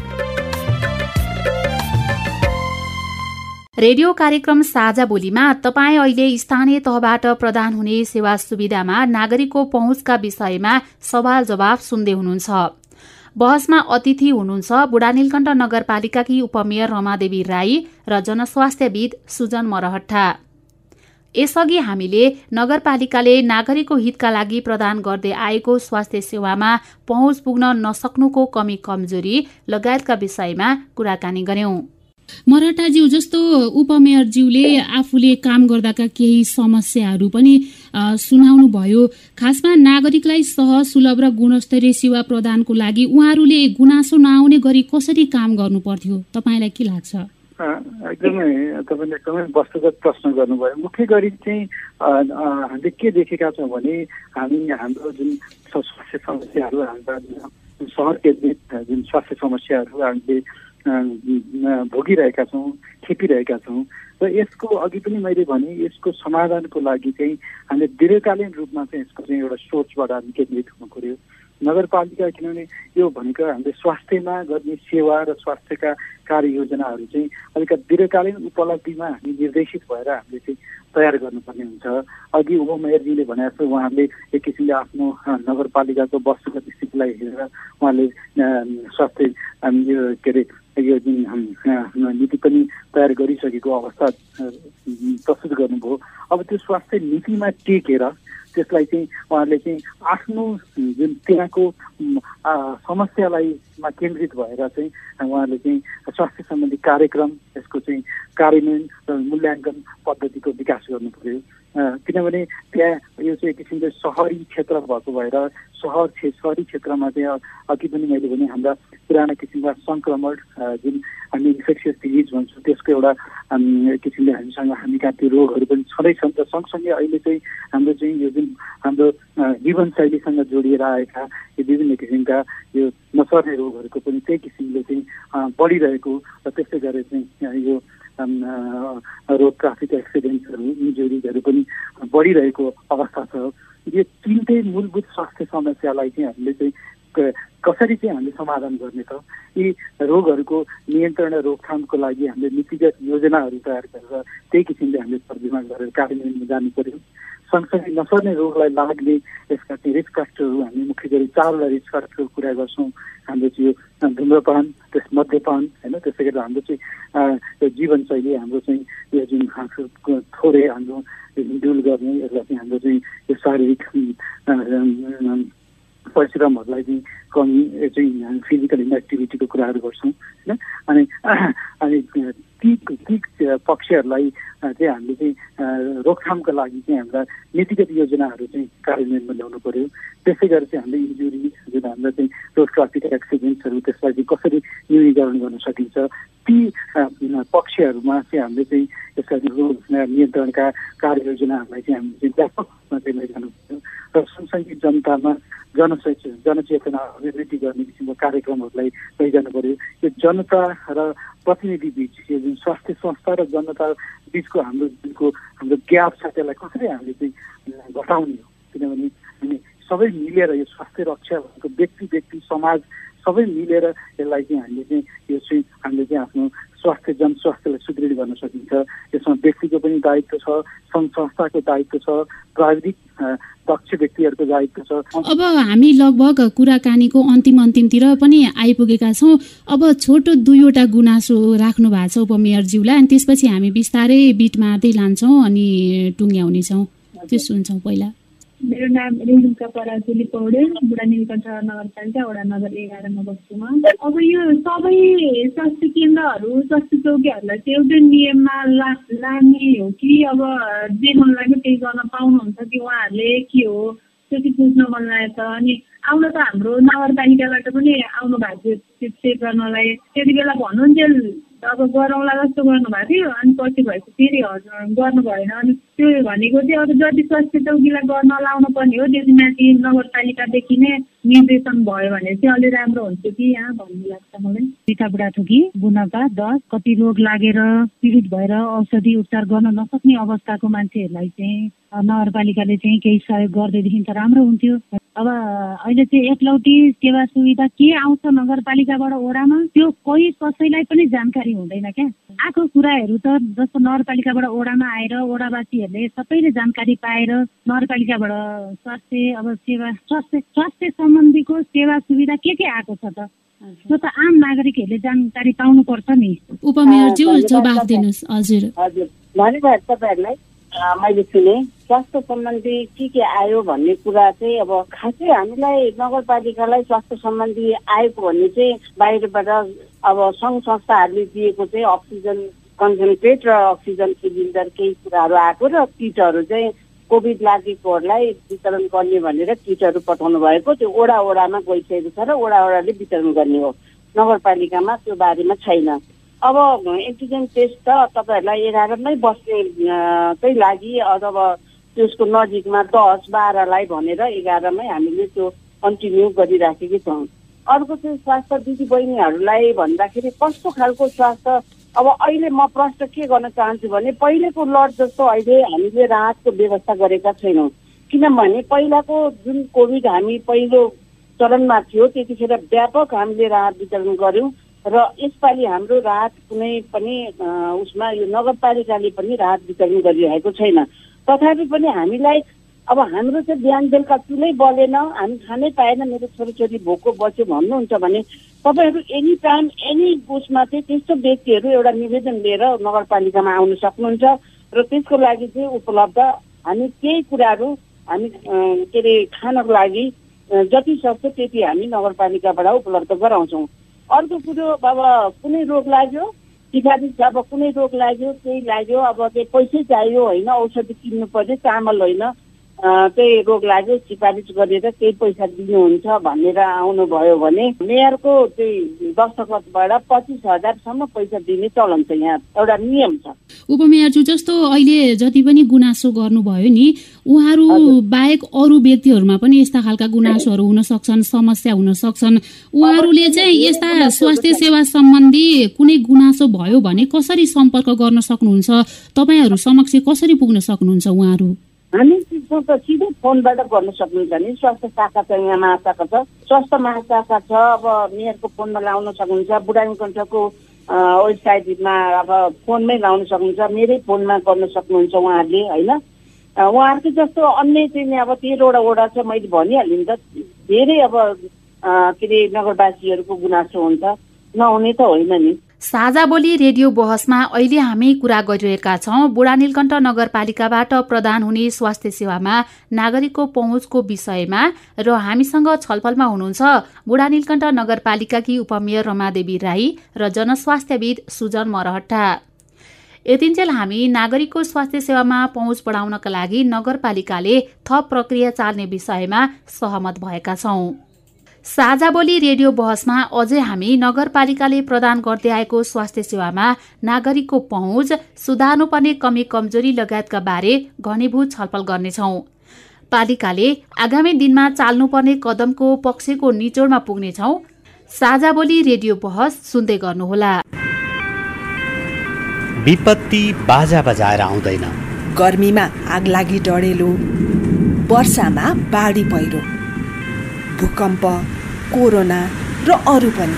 radio कार्यक्रम साझा बोलीमा तपाईँ अहिले स्थानीय तहबाट प्रदान हुने सेवा सुविधामा नागरिकको पहुँचका विषयमा सवाल जवाफ सुन्दै हुनुहुन्छ। बहसमा अतिथि हुनुहुन्छ बुढानीलकण्ठ नगरपालिकाकी उपमेयर रमादेवी राई र जनस्वास्थ्यविद सुजन मरहट्टा। यसअघि हामीले नगरपालिकाले नागरिकको हितका लागि प्रदान गर्दै आएको स्वास्थ्य सेवामा पहुँच पुग्न नसक्नुको कमी कमजोरी लगायतका विषयमा कुराकानी गर्यौं। मराठाज्यू जस्तो उपमेयरज्यूले आफूले काम गर्दाका केही समस्याहरू पनि सुनाउनु भयो। खासमा नागरिकलाई सहज सुलभ र गुणस्तरीय सेवा प्रदानको लागि उहाँहरूले गुनासो नआउने गरी कसरी काम गर्नु पर्थ्यो? तपाईँलाई के लाग्छ? एकदमै तपाईँले एकदमै वस्तुगत प्रश्न गर्नुभयो। मुख्य गरी चाहिँ हामीले के देखेका छौँ भने हामी हाम्रो जुन स्वास्थ्य समस्याहरू हाम्रा सहर केन्द्रित जुन स्वास्थ्य समस्याहरू हामीले भोगिरहेका छौँ खेपिरहेका छौँ। र यसको अघि पनि मैले भने यसको समाधानको लागि चाहिँ हामीले दीर्घकालीन रूपमा चाहिँ यसको चाहिँ एउटा सोचबाट हामी केन्द्रित हुनु पऱ्यो नगरपालिका किनभने यो भनेको हामीले स्वास्थ्यमा गर्ने सेवा र स्वास्थ्यका कार्ययोजनाहरू चाहिँ अलिकति दीर्घकालीन उपलब्धिमा हामी निर्देशित भएर हामीले चाहिँ तयार गर्नुपर्ने हुन्छ। अघि उपमेयरजीले भने जस्तो उहाँहरूले एक किसिमले आफ्नो नगरपालिकाको वस्तुगत स्थितिलाई हेरेर उहाँले स्वास्थ्य यो के अरे यो जुन नीति पनि तयार गरिसकेको अवस्था प्रस्तुत गर्नुभयो। अब त्यो स्वास्थ्य नीतिमा टेकेर त्यसलाई चाहिँ उहाँहरूले चाहिँ आफ्नो जुन त्यहाँको समस्यालाई केन्द्रित भएर चाहिँ उहाँहरूले चाहिँ स्वास्थ्य सम्बन्धी कार्यक्रम यसको चाहिँ कार्यान्वयन र मूल्याङ्कन पद्धतिको विकास गर्नु पर्यो किनभने त्यहाँ यो चाहिँ एक किसिमले सहरी क्षेत्र भएको भएर सहर सहरी क्षेत्रमा चाहिँ अघि पनि मैले भने हाम्रा पुराना किसिमका सङ्क्रमण जुन हामी इन्फेक्सियस डिजिज भन्छौँ त्यसको एउटा किसिमले हामीसँग हामीका त्यो रोगहरू पनि छँदैछन् र सँगसँगै अहिले चाहिँ हाम्रो चाहिँ यो जुन हाम्रो जीवनशैलीसँग जोडिएर आएका यो विभिन्न किसिमका यो नसर्ने रोगहरूको पनि त्यही किसिमले चाहिँ बढिरहेको र त्यसै गरेर चाहिँ यो रोड ट्राफिक एक्सिडेन्ट्सहरू इन्जुरिजहरू पनि बढिरहेको अवस्था छ। यो तिनटै मूलभूत स्वास्थ्य समस्यालाई चाहिँ हामीले चाहिँ कसरी चाहिँ हामीले समाधान गर्ने त यी रोगहरूको नियन्त्रण र रोकथामको लागि हामीले नीतिगत योजनाहरू तयार गरेर त्यही किसिमले हामीले तर्जुमा गरेर कार्यान्वयनमा जानु पर्यो। सँगसँगै नसर्ने रोगलाई लाग्ने यसका चाहिँ रिस्क फ्याक्टरहरू हामी मुख्य गरी चारवटा रिस्क फ्याक्टरको कुरा गर्छौँ। हाम्रो चाहिँ यो धुम्रपान त्यस मध्यपान होइन त्यसै गरी हाम्रो चाहिँ जीवनशैली हाम्रो चाहिँ यो जुन थोरै हाम्रो हिन्डुल गर्ने यसलाई चाहिँ हाम्रो चाहिँ यो शारीरिक परिश्रमहरूलाई चाहिँ कमी चाहिँ फिजिकल इनएक्टिभिटीको कुराहरू गर्छौँ होइन? अनि अनि ती ती पक्षहरूलाई चाहिँ हामीले चाहिँ रोकथामको लागि चाहिँ हाम्रा नीतिगत योजनाहरू चाहिँ कार्यान्वयनमा ल्याउनु पर्यो। त्यसै गरेर चाहिँ हामीले इन्जुरी जुन हाम्रो चाहिँ रोड ट्राफिक एक्सिडेन्ट्सहरू त्यसलाई चाहिँ कसरी न्यूनीकरण गर्न सकिन्छ ती पक्षहरूमा चाहिँ हामीले चाहिँ यसका नियन्त्रणका कार्ययोजनाहरूलाई चाहिँ हामीले चाहिँ व्यापक चाहिँ लैजानु पर्यो र सँगसँगै जनतामा जनचेत जनचेतना अभिवृद्धि गर्ने किसिमको कार्यक्रमहरूलाई लैजानु पर्यो। यो जनता र प्रतिनिधि बिच यो जुन स्वास्थ्य संस्था र जनता बिचको हाम्रो जुनको हाम्रो ग्याप छ त्यसलाई कसरी हामीले चाहिँ घटाउने हो? किनभने हामी सबै मिलेर यो स्वास्थ्य रक्षा भनेको व्यक्ति व्यक्ति समाज सबै मिलेर यसलाई चाहिँ हामीले चाहिँ यो चाहिँ हामीले चाहिँ आफ्नो स्वास्थ्य जनस्वास्थ्यलाई सुदृढ गर्न सकिन्छ। यसमा व्यक्तिको पनि दायित्व छ सङ्घ संस्थाको दायित्व छ प्राविधिक दक्ष व्यक्तिहरूको दायित्व छ। अब हामी लगभग कुराकानीको अन्तिम अन्तिमतिर पनि आइपुगेका छौँ। अब छोटो दुईवटा गुनासो राख्नु भएको छ उपमेयरज्यूलाई अनि त्यसपछि हामी बिस्तारै बिट मार्दै लान्छौँ अनि टुङ्ग्याउनेछौँ त्यो सुन्छौँ पहिला। मेरो नाम रेणुका पराजुली पौडेल बुढा नीलकण्ठ नगरपालिका वडा नगर एघारमा बस्छुमा अब यो सबै स्वास्थ्य केन्द्रहरू स्वास्थ्य चौकीहरूलाई चाहिँ एउटै नियममा ला लाने हो कि अब जे मन लाग्यो त्यही गर्न पाउनुहुन्छ कि उहाँहरूले के हो? त्यो चाहिँ बुझ्न मन लागेको छ। अनि आउन त हाम्रो नगरपालिकाबाट पनि आउनु भएको थियो चेक गर्नलाई। त्यति बेला भन्नुहुन्थ्यो अब गरौँला जस्तो गर्नुभएको थियो अनि पछि भएपछि फेरि हजुर गर्नु भएन अनि त्यो भनेको चाहिँ अब जति स्वास्थ्य चौकीलाई गर्न लाउनु पर्ने हो त्यो चाहिँ माथि नगरपालिकादेखि नै निर्देशन भयो भने चाहिँ अलि राम्रो हुन्छ कि यहाँ भन्नु लाग्छ मलाई। पिता बुढाथोकी बुनका दस कति रोग लागेर पीडित भएर औषधि उपचार गर्न नसक्ने अवस्थाको मान्छेहरूलाई चाहिँ नगरपालिकाले चाहिँ केही सहयोग गरिदिएदेखि त राम्रो हुन्थ्यो। अब अहिले चाहिँ एकलौटी सेवा सुविधा के आउँछ नगरपालिकाबाट ओडामा त्यो कोही कसैलाई पनि जानकारी हुँदैन क्या। आएको कुराहरू त जस्तो नगरपालिकाबाट ओडामा आएर ओडावासीहरूले सबैले जानकारी पाएर नगरपालिकाबाट स्वास्थ्य अब सेवा स्वास्थ्य स्वास्थ्य सम्बन्धीको सेवा सुविधा के के आएको छ त? त्यो त आम नागरिकहरूले जानकारी पाउनुपर्छ नि। उपमेयरज्यू जवाफ दिनुहोस् हजुर। हजुर। धन्यवाद तपाईँहरूलाई। मैले सुने। स्वास्थ्य सम्बन्धी के के आयो भन्ने कुरा चाहिँ अब खासै हामीलाई नगरपालिकालाई स्वास्थ्य सम्बन्धी आएको भन्ने चाहिँ बाहिरबाट अब सङ्घ संस्थाहरूले दिएको चाहिँ अक्सिजन कन्सन्ट्रेट र अक्सिजन सिलिन्डर केही कुराहरू आएको र किटहरू चाहिँ कोभिड लागेकोहरूलाई वितरण गर्ने भनेर किटहरू पठाउनु भएको। त्यो ओडा ओडामा गइसकेको छ र ओडा ओडाले वितरण गर्ने हो। नगरपालिकामा त्यो बारेमा छैन। अब एन्टिजेन टेस्ट त तपाईँहरूलाई एघारमै बस्ने लागि अथवा त्यसको नजिकमा दस बाह्रलाई भनेर एघारमै हामीले त्यो कन्टिन्यू गरिराखेकै छौँ। अर्को चाहिँ स्वास्थ्य दिदी बहिनीहरूलाई भन्दाखेरि कस्तो खालको स्वास्थ्य? अब अहिले म प्रश्न के गर्न चाहन्छु भने पहिलेको लड जस्तो अहिले हामीले राहतको व्यवस्था गरेका छैनौँ। किनभने पहिलाको जुन कोभिड हामी पहिलो चरणमा थियो त्यतिखेर व्यापक हामीले राहत वितरण गऱ्यौँ। र यसपालि हाम्रो राहत कुनै पनि उसमा यो नगरपालिकाले पनि राहत वितरण गरिरहेको छैन। तथापि पनि हामीलाई अब हाम्रो चाहिँ बिहान बेलुका चुलै बलेन हामी खानै पाएन मेरो छोरीछोरी भोको बस्यो भन्नुहुन्छ भने तपाईँहरू एनी टाइम एनी उसमा चाहिँ त्यस्तो व्यक्तिहरू एउटा निवेदन लिएर नगरपालिकामा आउन सक्नुहुन्छ र त्यसको लागि चाहिँ उपलब्ध हामी केही कुराहरू हामी के अरे खानको लागि जति सक्छ त्यति हामी नगरपालिकाबाट उपलब्ध गराउँछौँ। अर्को कुरो अब कुनै रोग लाग्यो? सिफारिस अब कुनै रोग लाग्यो केही लाग्यो अब त्यो पैसै चाहियो होइन औषधि किन्नु पर्यो चामल होइन। त्यही रोग लाग्यो सिफारिस गरेर केही पैसा दिनुहुन्छ भनेर आउनुभयो भने मेयरको त्यही दस्तखतबाट पच्चिस हजारसम्म पैसा दिने चलन छ यहाँ एउटा नियम छ। उपमेयरज्यू जस्तो अहिले जति पनि गुनासो गर्नुभयो नि उहाँहरू बाहेक अरू व्यक्तिहरूमा पनि यस्ता खालका गुनासोहरू हुन सक्छन् समस्या हुन सक्छन् उहाँहरूले चाहिँ यस्ता स्वास्थ्य सेवा सम्बन्धी कुनै गुनासो भयो भने कसरी सम्पर्क गर्न सक्नुहुन्छ? तपाईँहरू समक्ष कसरी पुग्न सक्नुहुन्छ उहाँहरू? हामी त्यसको त सिधै फोनबाट गर्न सक्नुहुन्छ नि। स्वास्थ्य शाखा छ यहाँ महाशाखा छ। स्वास्थ्य महाशाखा छ अब मेयरको फोनमा लाउन सक्नुहुन्छ। बुढानी कण्ठको वेबसाइटमा अब फोनमै लाउन सक्नुहुन्छ। मेरै फोनमा गर्न सक्नुहुन्छ उहाँहरूले होइन? उहाँहरूको जस्तो अन्य चाहिँ अब तेह्रवटा वडा छ मैले भनिहालेँ नि त। धेरै अब के अरे नगरवासीहरूको गुनासो हुन्छ। नहुने त होइन नि। साझा बोली रेडियो बहसमा अहिले हामी कुरा गरिरहेका छौँ। बुढा नीलकण्ठ नगरपालिकाबाट प्रदान हुने स्वास्थ्य सेवामा नागरिकको पहुँचको विषयमा र हामीसँग छलफलमा हुनुहुन्छ बुढा नीलकण्ठ नगरपालिकाकी उपमेयर रमादेवी राई र जनस्वास्थ्यविद सुजन मरहट्टा। यतिन्जेल हामी नागरिकको स्वास्थ्य सेवामा पहुँच बढाउनका लागि नगरपालिकाले थप प्रक्रिया चाल्ने विषयमा सहमत भएका छौं। साझा बोली रेडियो बहसमा अझै हामी नगरपालिकाले प्रदान गर्दै आएको स्वास्थ्य सेवामा नागरिकको पहुँच सुधार्नुपर्ने कमी कमजोरी लगायतका बारे घनीभूत छलफल गर्नेछौ। पालिकाले आगामी दिनमा चाल्नुपर्ने कदमको पक्षको निचोडमा पुग्नेछौ। साझा बोली रेडियो बहस सुन्दै गर्नुहोला। विपत्ति बाजा बजाएर आउँदैन। गर्मीमा आगलागी डढेलो वर्षामा बाढी पहिरो। भूकम्प कोरोना र अरू पनि।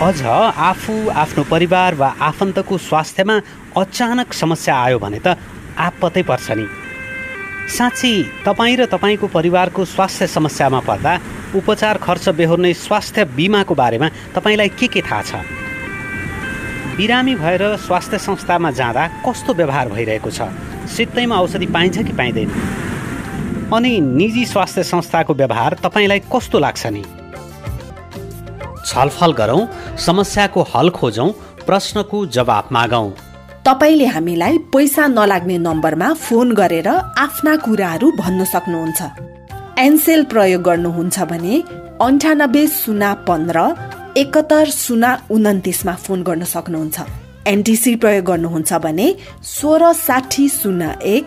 अझ आफू आफ्नो परिवार वा आफन्तको स्वास्थ्यमा अचानक समस्या आयो भने त आपत्तै पर्छ नि। साँच्ची तपाईँ र तपाईँको परिवारको स्वास्थ्य समस्यामा पर्दा उपचार खर्च बेहोर्ने स्वास्थ्य बिमाको बारेमा तपाईँलाई के के थाहा छ? बिरामी भएर स्वास्थ्य संस्थामा जाँदा कस्तो व्यवहार भइरहेको छ? सित्तैमा औषधि पाइन्छ कि पाइँदैन? अनि निजी स्वास्थ्य संस्थाको व्यवहार तपाईँलाई कस्तो लाग्छ नि? छलफल गरौँ समस्याको हल खोजौँ प्रश्नको जवाब मागौँ। तपाईँले हामीलाई पैसा नलाग्ने नम्बरमा फोन गरेर आफ्ना कुराहरू भन्न सक्नुहुन्छ। एनसेल प्रयोग गर्नुहुन्छ भने अन्ठानब्बे शून्य पन्ध्र एकहत्तर शून्य उन्तिसमा फोन गर्न सक्नुहुन्छ। एनटिसी प्रयोग गर्नुहुन्छ भने सोह्र साठी शून्य एक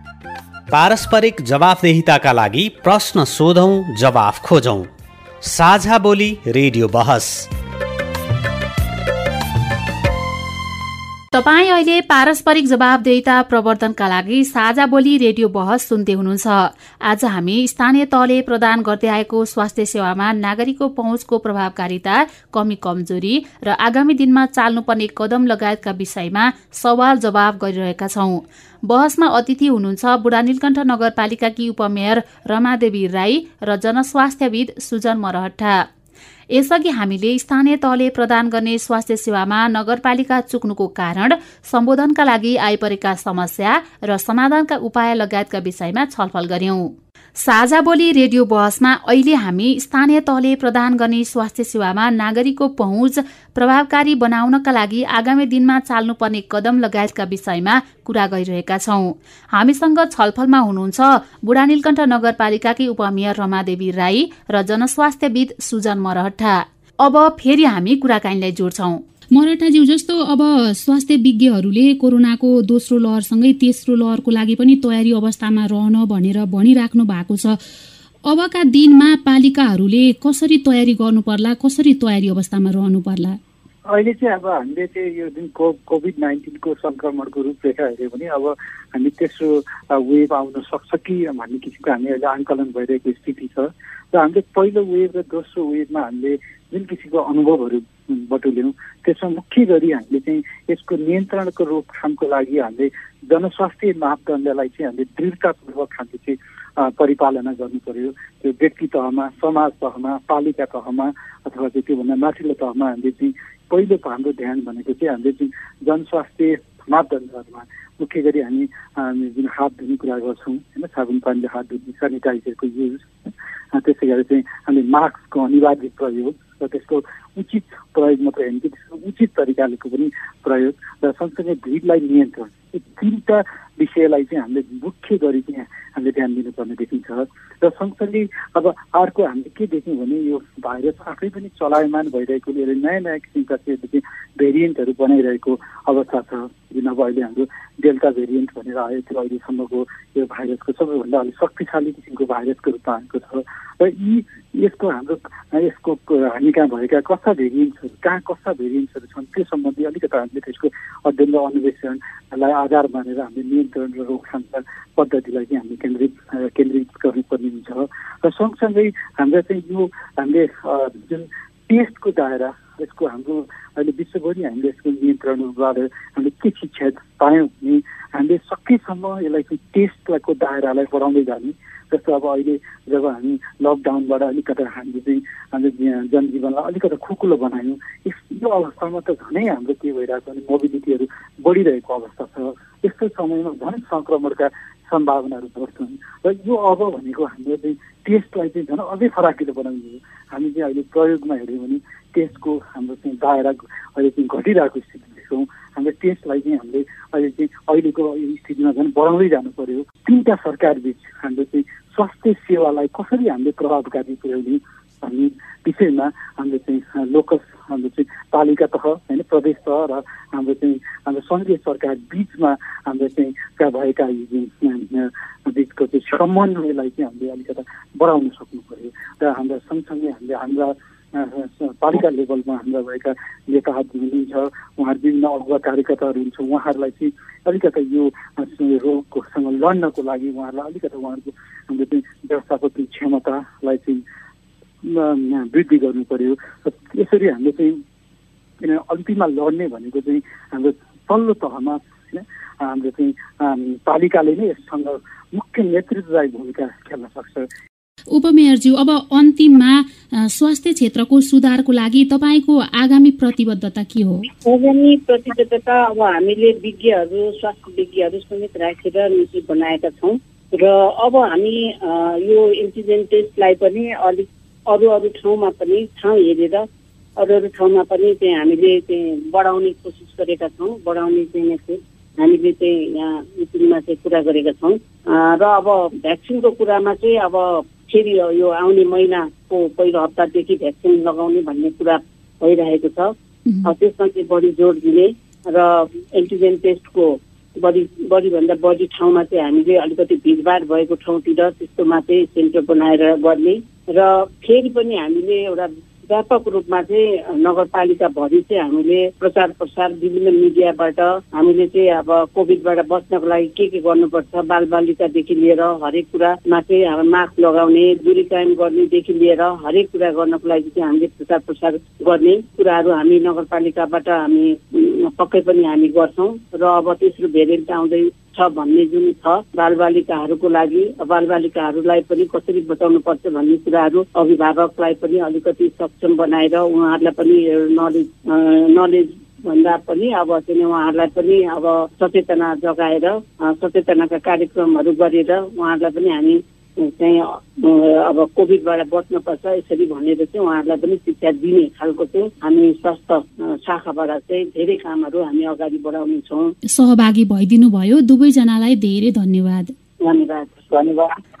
पारस्परिक जवाफदेहिताका लागि प्रश्न सोधौं जवाफ खोजौं साझा बोली रेडियो बहस। तपाईँ अहिले पारस्परिक जवाबदेहिता प्रवर्धनका लागि साझा बोली रेडियो बहस सुन्दै हुनुहुन्छ। आज हामी स्थानीय तहले प्रदान गर्दै आएको स्वास्थ्य सेवामा नागरिकको पहुँचको प्रभावकारिता कमी कमजोरी र आगामी दिनमा चाल्नुपर्ने कदम लगायतका विषयमा सवाल जवाब गरिरहेका छौं। बहसमा अतिथि हुनुहुन्छ बुढा नीलकण्ठ नगरपालिकाकी उपमेयर रमादेवी राई र जनस्वास्थ्यविद सुजन मरहट्टा। यसअघि हामीले स्थानीय तहले प्रदान गर्ने स्वास्थ्य सेवामा नगरपालिका चुक्नुको कारण सम्बोधनका लागि आइपरेका समस्या र समाधानका उपाय लगायतका विषयमा छलफल गर्यौं। साझा बोली रेडियो बहसमा अहिले हामी स्थानीय तहले प्रदान गर्ने स्वास्थ्य सेवामा नागरिकको पहुँच प्रभावकारी बनाउनका लागि आगामी दिनमा चाल्नुपर्ने कदम लगायतका विषयमा कुरा गरिरहेका छौं। हामीसँग छलफलमा हुनुहुन्छ बुढा नीलकण्ठ नगरपालिकाकी उपमेयर रमादेवी राई र जनस्वास्थ्यविद सुजन मरहट्टा। अब फेरि हामी कुराकानीलाई जोड्छौं। मराठाज्यू जस्तो अब स्वास्थ्य विज्ञहरूले कोरोनाको दोस्रो लहरसँगै तेस्रो लहरको लागि पनि तयारी अवस्थामा रहन भनेर भनिराख्नु भएको छ। अबका दिनमा पालिकाहरूले कसरी तयारी गर्नु पर्ला कसरी तयारी अवस्थामा रहनु पर्ला अहिले चाहिँ अब हामीले चाहिँ यो जुन को कोभिड नाइन्टिनको सङ्क्रमणको रूपरेखा हेऱ्यो भने अब हामी तेस्रो वेभ आउन सक्छ कि भन्ने किसिमको हामी अहिले आङ्कलन भइरहेको स्थिति छ। र हामीले पहिलो वेभ र दोस्रो वेभमा हामीले जुन किसिमको अनुभवहरू बटुल्यौँ त्यसमा मुख्य गरी हामीले चाहिँ यसको नियन्त्रणको रोकथामको लागि हामीले जनस्वास्थ्य मापदण्डलाई चाहिँ हामीले दृढतापूर्वक हामीले चाहिँ परिपालना गर्नु पर्यो। त्यो व्यक्ति तहमा समाज तहमा पालिका तहमा अथवा चाहिँ त्योभन्दा माथिल्लो तहमा हामीले चाहिँ पहिलो हाम्रो ध्यान भनेको चाहिँ हामीले चाहिँ जनस्वास्थ्य मापदण्डहरूमा मुख्य गरी हामी जुन हात धुने कुरा गर्छौँ होइन साबुन पानीले हात धुने सेनिटाइजरको युज त्यसै गरी चाहिँ हामीले मास्कको अनिवार्य प्रयोग र त्यसको उचित प्रयोग मात्रै होइन। कि त्यसको उचित तरिकालेको पनि प्रयोग र सँगसँगै भिडलाई नियन्त्रण। यो तिनवटा विषयलाई चाहिँ हामीले मुख्य गरी चाहिँ हामीले ध्यान दिनुपर्ने देखिन्छ। र सँगसँगै अब अर्को हामीले के देख्यौँ भने यो भाइरस आफै पनि चलायमान भइरहेकोले नयाँ नयाँ किसिमका चाहिँ भेरिएन्टहरू बनाइरहेको अवस्था छ। जुन अब अहिले हाम्रो डेल्टा भेरिएन्ट भनेर आयो त्यो अहिलेसम्मको यो भाइरसको सबैभन्दा अलिक शक्तिशाली किसिमको भाइरसको रूपमा आएको छ। र यी यसको हाम्रो यसको हामी कहाँ भएका कस्ता भेरिएन्ट्सहरू कहाँ कस्ता भेरिएन्ट्सहरू छन् त्यो सम्बन्धी अलिकति हामीले त्यसको अध्ययन र अन्वेषणलाई आधार मानेर हामीले नियन्त्रण र रोकथामका पद्धतिलाई चाहिँ हामीले केन्द्रित केन्द्रित गर्नुपर्ने हुन्छ। र सँगसँगै हाम्रो चाहिँ यो हामीले जुन टेस्टको दायरा यसको हाम्रो अहिले विश्वभरि हामीले यसको नियन्त्रणबाट हामीले के शिक्षा पायौँ भने हामीले सकेसम्म यसलाई चाहिँ टेस्टको दायरालाई बढाउँदै जाने। जस्तो अब अहिले जब हामी लकडाउनबाट अलिकति हामीले चाहिँ हाम्रो जनजीवनलाई अलिकति खुकुलो बनायौँ यो अवस्थामा त झनै हाम्रो के भइरहेको भने मोबिलिटीहरू बढिरहेको अवस्था छ। यस्तो समयमा झन् सङ्क्रमणका सम्भावनाहरू बढ्छन्। र यो अब भनेको हाम्रो चाहिँ टेस्टलाई चाहिँ झन् अझै फराकिलो बनाउने हो। हामी चाहिँ अहिले प्रयोगमा हेऱ्यौँ भने टेस्टको हाम्रो चाहिँ दायरा अहिले चाहिँ घटिरहेको स्थिति देख्छौँ हाम्रो टेस्टलाई चाहिँ हामीले अहिले चाहिँ अहिलेको स्थितिमा झन् बढाउँदै जानु पर्यो। तिनवटा सरकार बिच हाम्रो चाहिँ स्वास्थ्य सेवालाई कसरी हामीले प्रभावकारी पुर्याउने भन्ने विषयमा हाम्रो चाहिँ लोकल हाम्रो चाहिँ पालिका तह होइन प्रदेश तह र हाम्रो चाहिँ हाम्रो सङ्घीय सरकार बिचमा हाम्रो चाहिँ भएका बिचको चाहिँ समन्वयलाई चाहिँ हामीले अलिकति बढाउन सक्नु पर्यो र हाम्रा सँगसँगै हामीले हाम्रा पालिका लेभलमा हाम्रा भएका नेताहरू हुनुहुन्छ उहाँहरू विभिन्न अगुवा कार्यकर्ताहरू हुन्छ उहाँहरूलाई चाहिँ अलिकति यो रोगसँग लड्नको लागि उहाँहरूलाई अलिकति उहाँहरूको हाम्रो चाहिँ व्यवस्थापन क्षमतालाई चाहिँ वृद्धि गर्नु पर्यो। यसरी हामीले चाहिँ किन अन्तिममा लड्ने भनेको चाहिँ हाम्रो तल्लो तहमा होइन हाम्रो चाहिँ पालिकाले नै यससँग मुख्य नेतृत्वदायी भूमिका खेल्न सक्छ। उपमेयरज्यू अब अन्तिममा स्वास्थ्य क्षेत्रको सुधारको लागि तपाईँको आगामी प्रतिबद्धता के हो? आगामी प्रतिबद्धता अब हामीले विज्ञहरू स्वास्थ्य विज्ञहरू समेत राखेर नीति बनाएका छौँ। र अब हामी यो एन्टिजेन टेस्टलाई पनि अलिक अरू अरू ठाउँमा पनि ठाउँ हेरेर अरू अरू ठाउँमा पनि चाहिँ हामीले चाहिँ बढाउने कोसिस गरेका छौँ बढाउने चाहिँ हामीले चाहिँ यहाँ मिटिङमा चाहिँ कुरा गरेका छौँ। र अब भ्याक्सिनको कुरामा चाहिँ अब फेरि यो आउने महिनाको पहिलो हप्तादेखि भ्याक्सिन लगाउने भन्ने कुरा भइरहेको छ। त्यसमा चाहिँ बढी जोड दिने र एन्टिजेन टेस्टको बढी बढीभन्दा बढी ठाउँमा चाहिँ हामीले अलिकति भिडभाड भएको ठाउँतिर त्यस्तोमा चाहिँ सेन्टर बनाएर गर्ने र फेरि पनि हामीले एउटा व्यापक रूपमा चाहिँ नगरपालिकाभरि चाहिँ हामीले प्रचार प्रसार विभिन्न मिडियाबाट हामीले चाहिँ अब कोभिडबाट बच्नको लागि के के गर्नुपर्छ बालबालिकादेखि लिएर हरेक कुरामा चाहिँ अब मास्क लगाउने दुरी कायम गर्नेदेखि लिएर हरेक कुरा गर्नको लागि चाहिँ हामीले प्रचार प्रसार गर्ने कुराहरू हामी नगरपालिकाबाट हामी पक्कै पनि हामी गर्छौँ र अब तेस्रो भेरिएन्ट आउँदै छ भन्ने जुन छ बालबालिकाहरूको लागि बालबालिकाहरूलाई पनि कसरी बचाउनु पर्छ भन्ने कुराहरू अभिभावकलाई पनि अलिकति सक्षम बनाएर उहाँहरूलाई पनि नलेज नलेज भन्दा पनि अब चाहिँ उहाँहरूलाई पनि अब सचेतना जगाएर सचेतनाका कार्यक्रमहरू गरेर उहाँहरूलाई पनि हामी चाहिँ अब कोभिडबाट बच्नुपर्छ यसरी भनेर चाहिँ उहाँहरूलाई पनि शिक्षा दिने खालको चाहिँ हामी स्वास्थ्य शाखाबाट चाहिँ धेरै कामहरू हामी अगाडि बढाउनेछौँ सहभागी भइदिनु भयो दुवैजनालाई धेरै धन्यवाद। धन्यवाद। धन्यवाद।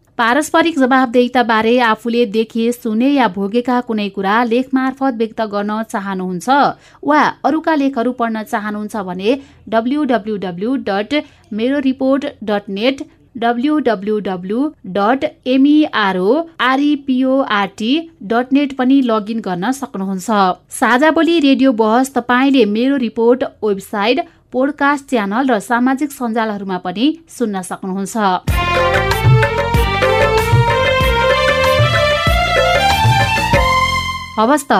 पारस्परिक जवाबदेहिता बारे आफूले देखे सुने या भोगेका कुनै कुरा लेख मार्फत व्यक्त गर्न चाहनुहुन्छ वा अरूका लेखहरू पढ्न चाहनुहुन्छ भने W W W dot Mero report dot net W W W dot MEROREPORT dot net पनि लगइन गर्न सक्नुहुन्छ। साझा बोली रेडियो बहस तपाईँले मेरो रिपोर्ट वेबसाइट पोडकास्ट च्यानल र सामाजिक सञ्जालहरूमा पनि सुन्न सक्नुहुन्छ। हवस् त।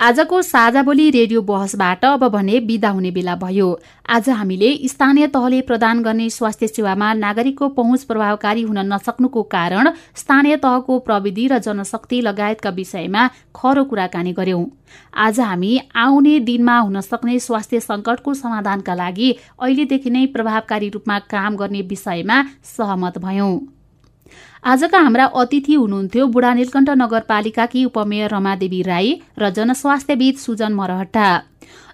आजको साझा बोली रेडियो बहसबाट अब भने विदा हुने बेला भयो। आज हामीले स्थानीय तहले प्रदान गर्ने स्वास्थ्य सेवामा नागरिकको पहुँच प्रभावकारी हुन नसक्नुको कारण स्थानीय तहको प्रविधि र जनशक्ति लगायतका विषयमा खरो कुराकानी गर्यौं। आज हामी आउने दिनमा हुन सक्ने स्वास्थ्य संकटको समाधानका लागि अहिलेदेखि नै प्रभावकारी रूपमा काम गर्ने विषयमा सहमत भयौं। आजका हाम्रा अतिथि हुनुहुन्थ्यो बुढा नीलकण्ठ नगरपालिकाकी उपमेयर रमादेवी राई र जनस्वास्थ्यविद सुजन मरहट्टा।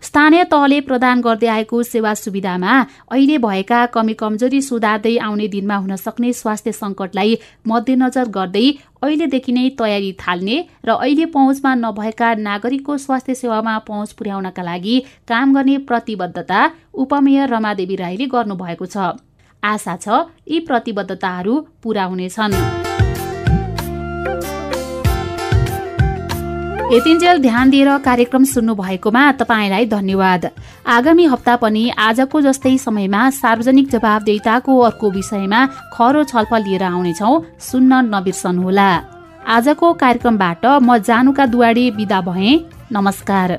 स्थानीय तहले प्रदान गर्दै आएको सेवा सुविधामा अहिले भएका कमी कमजोरी सुधार्दै आउने दिनमा हुन सक्ने स्वास्थ्य संकटलाई मध्यनजर गर्दै अहिलेदेखि नै तयारी थाल्ने र अहिले पहुँचमा नभएका नागरिकको स्वास्थ्य सेवामा पहुँच पुर्याउनका लागि काम गर्ने प्रतिबद्धता उपमेयर रमादेवी राईले गर्नुभएको छ। आशा छ यी प्रतिबद्धताहरू पूरा हुनेछन्। यतिन्जेल ध्यान दिएर कार्यक्रम सुन्नु भएकोमा तपाईँलाई धन्यवाद। आगामी हप्ता पनि आजको जस्तै समयमा सार्वजनिक जवाबदेताको अर्को विषयमा खरो छलफल लिएर आउनेछौ सुन्न नबिर्सनुहोला। आजको कार्यक्रमबाट म जानुका दुवाडी विदा भए। नमस्कार।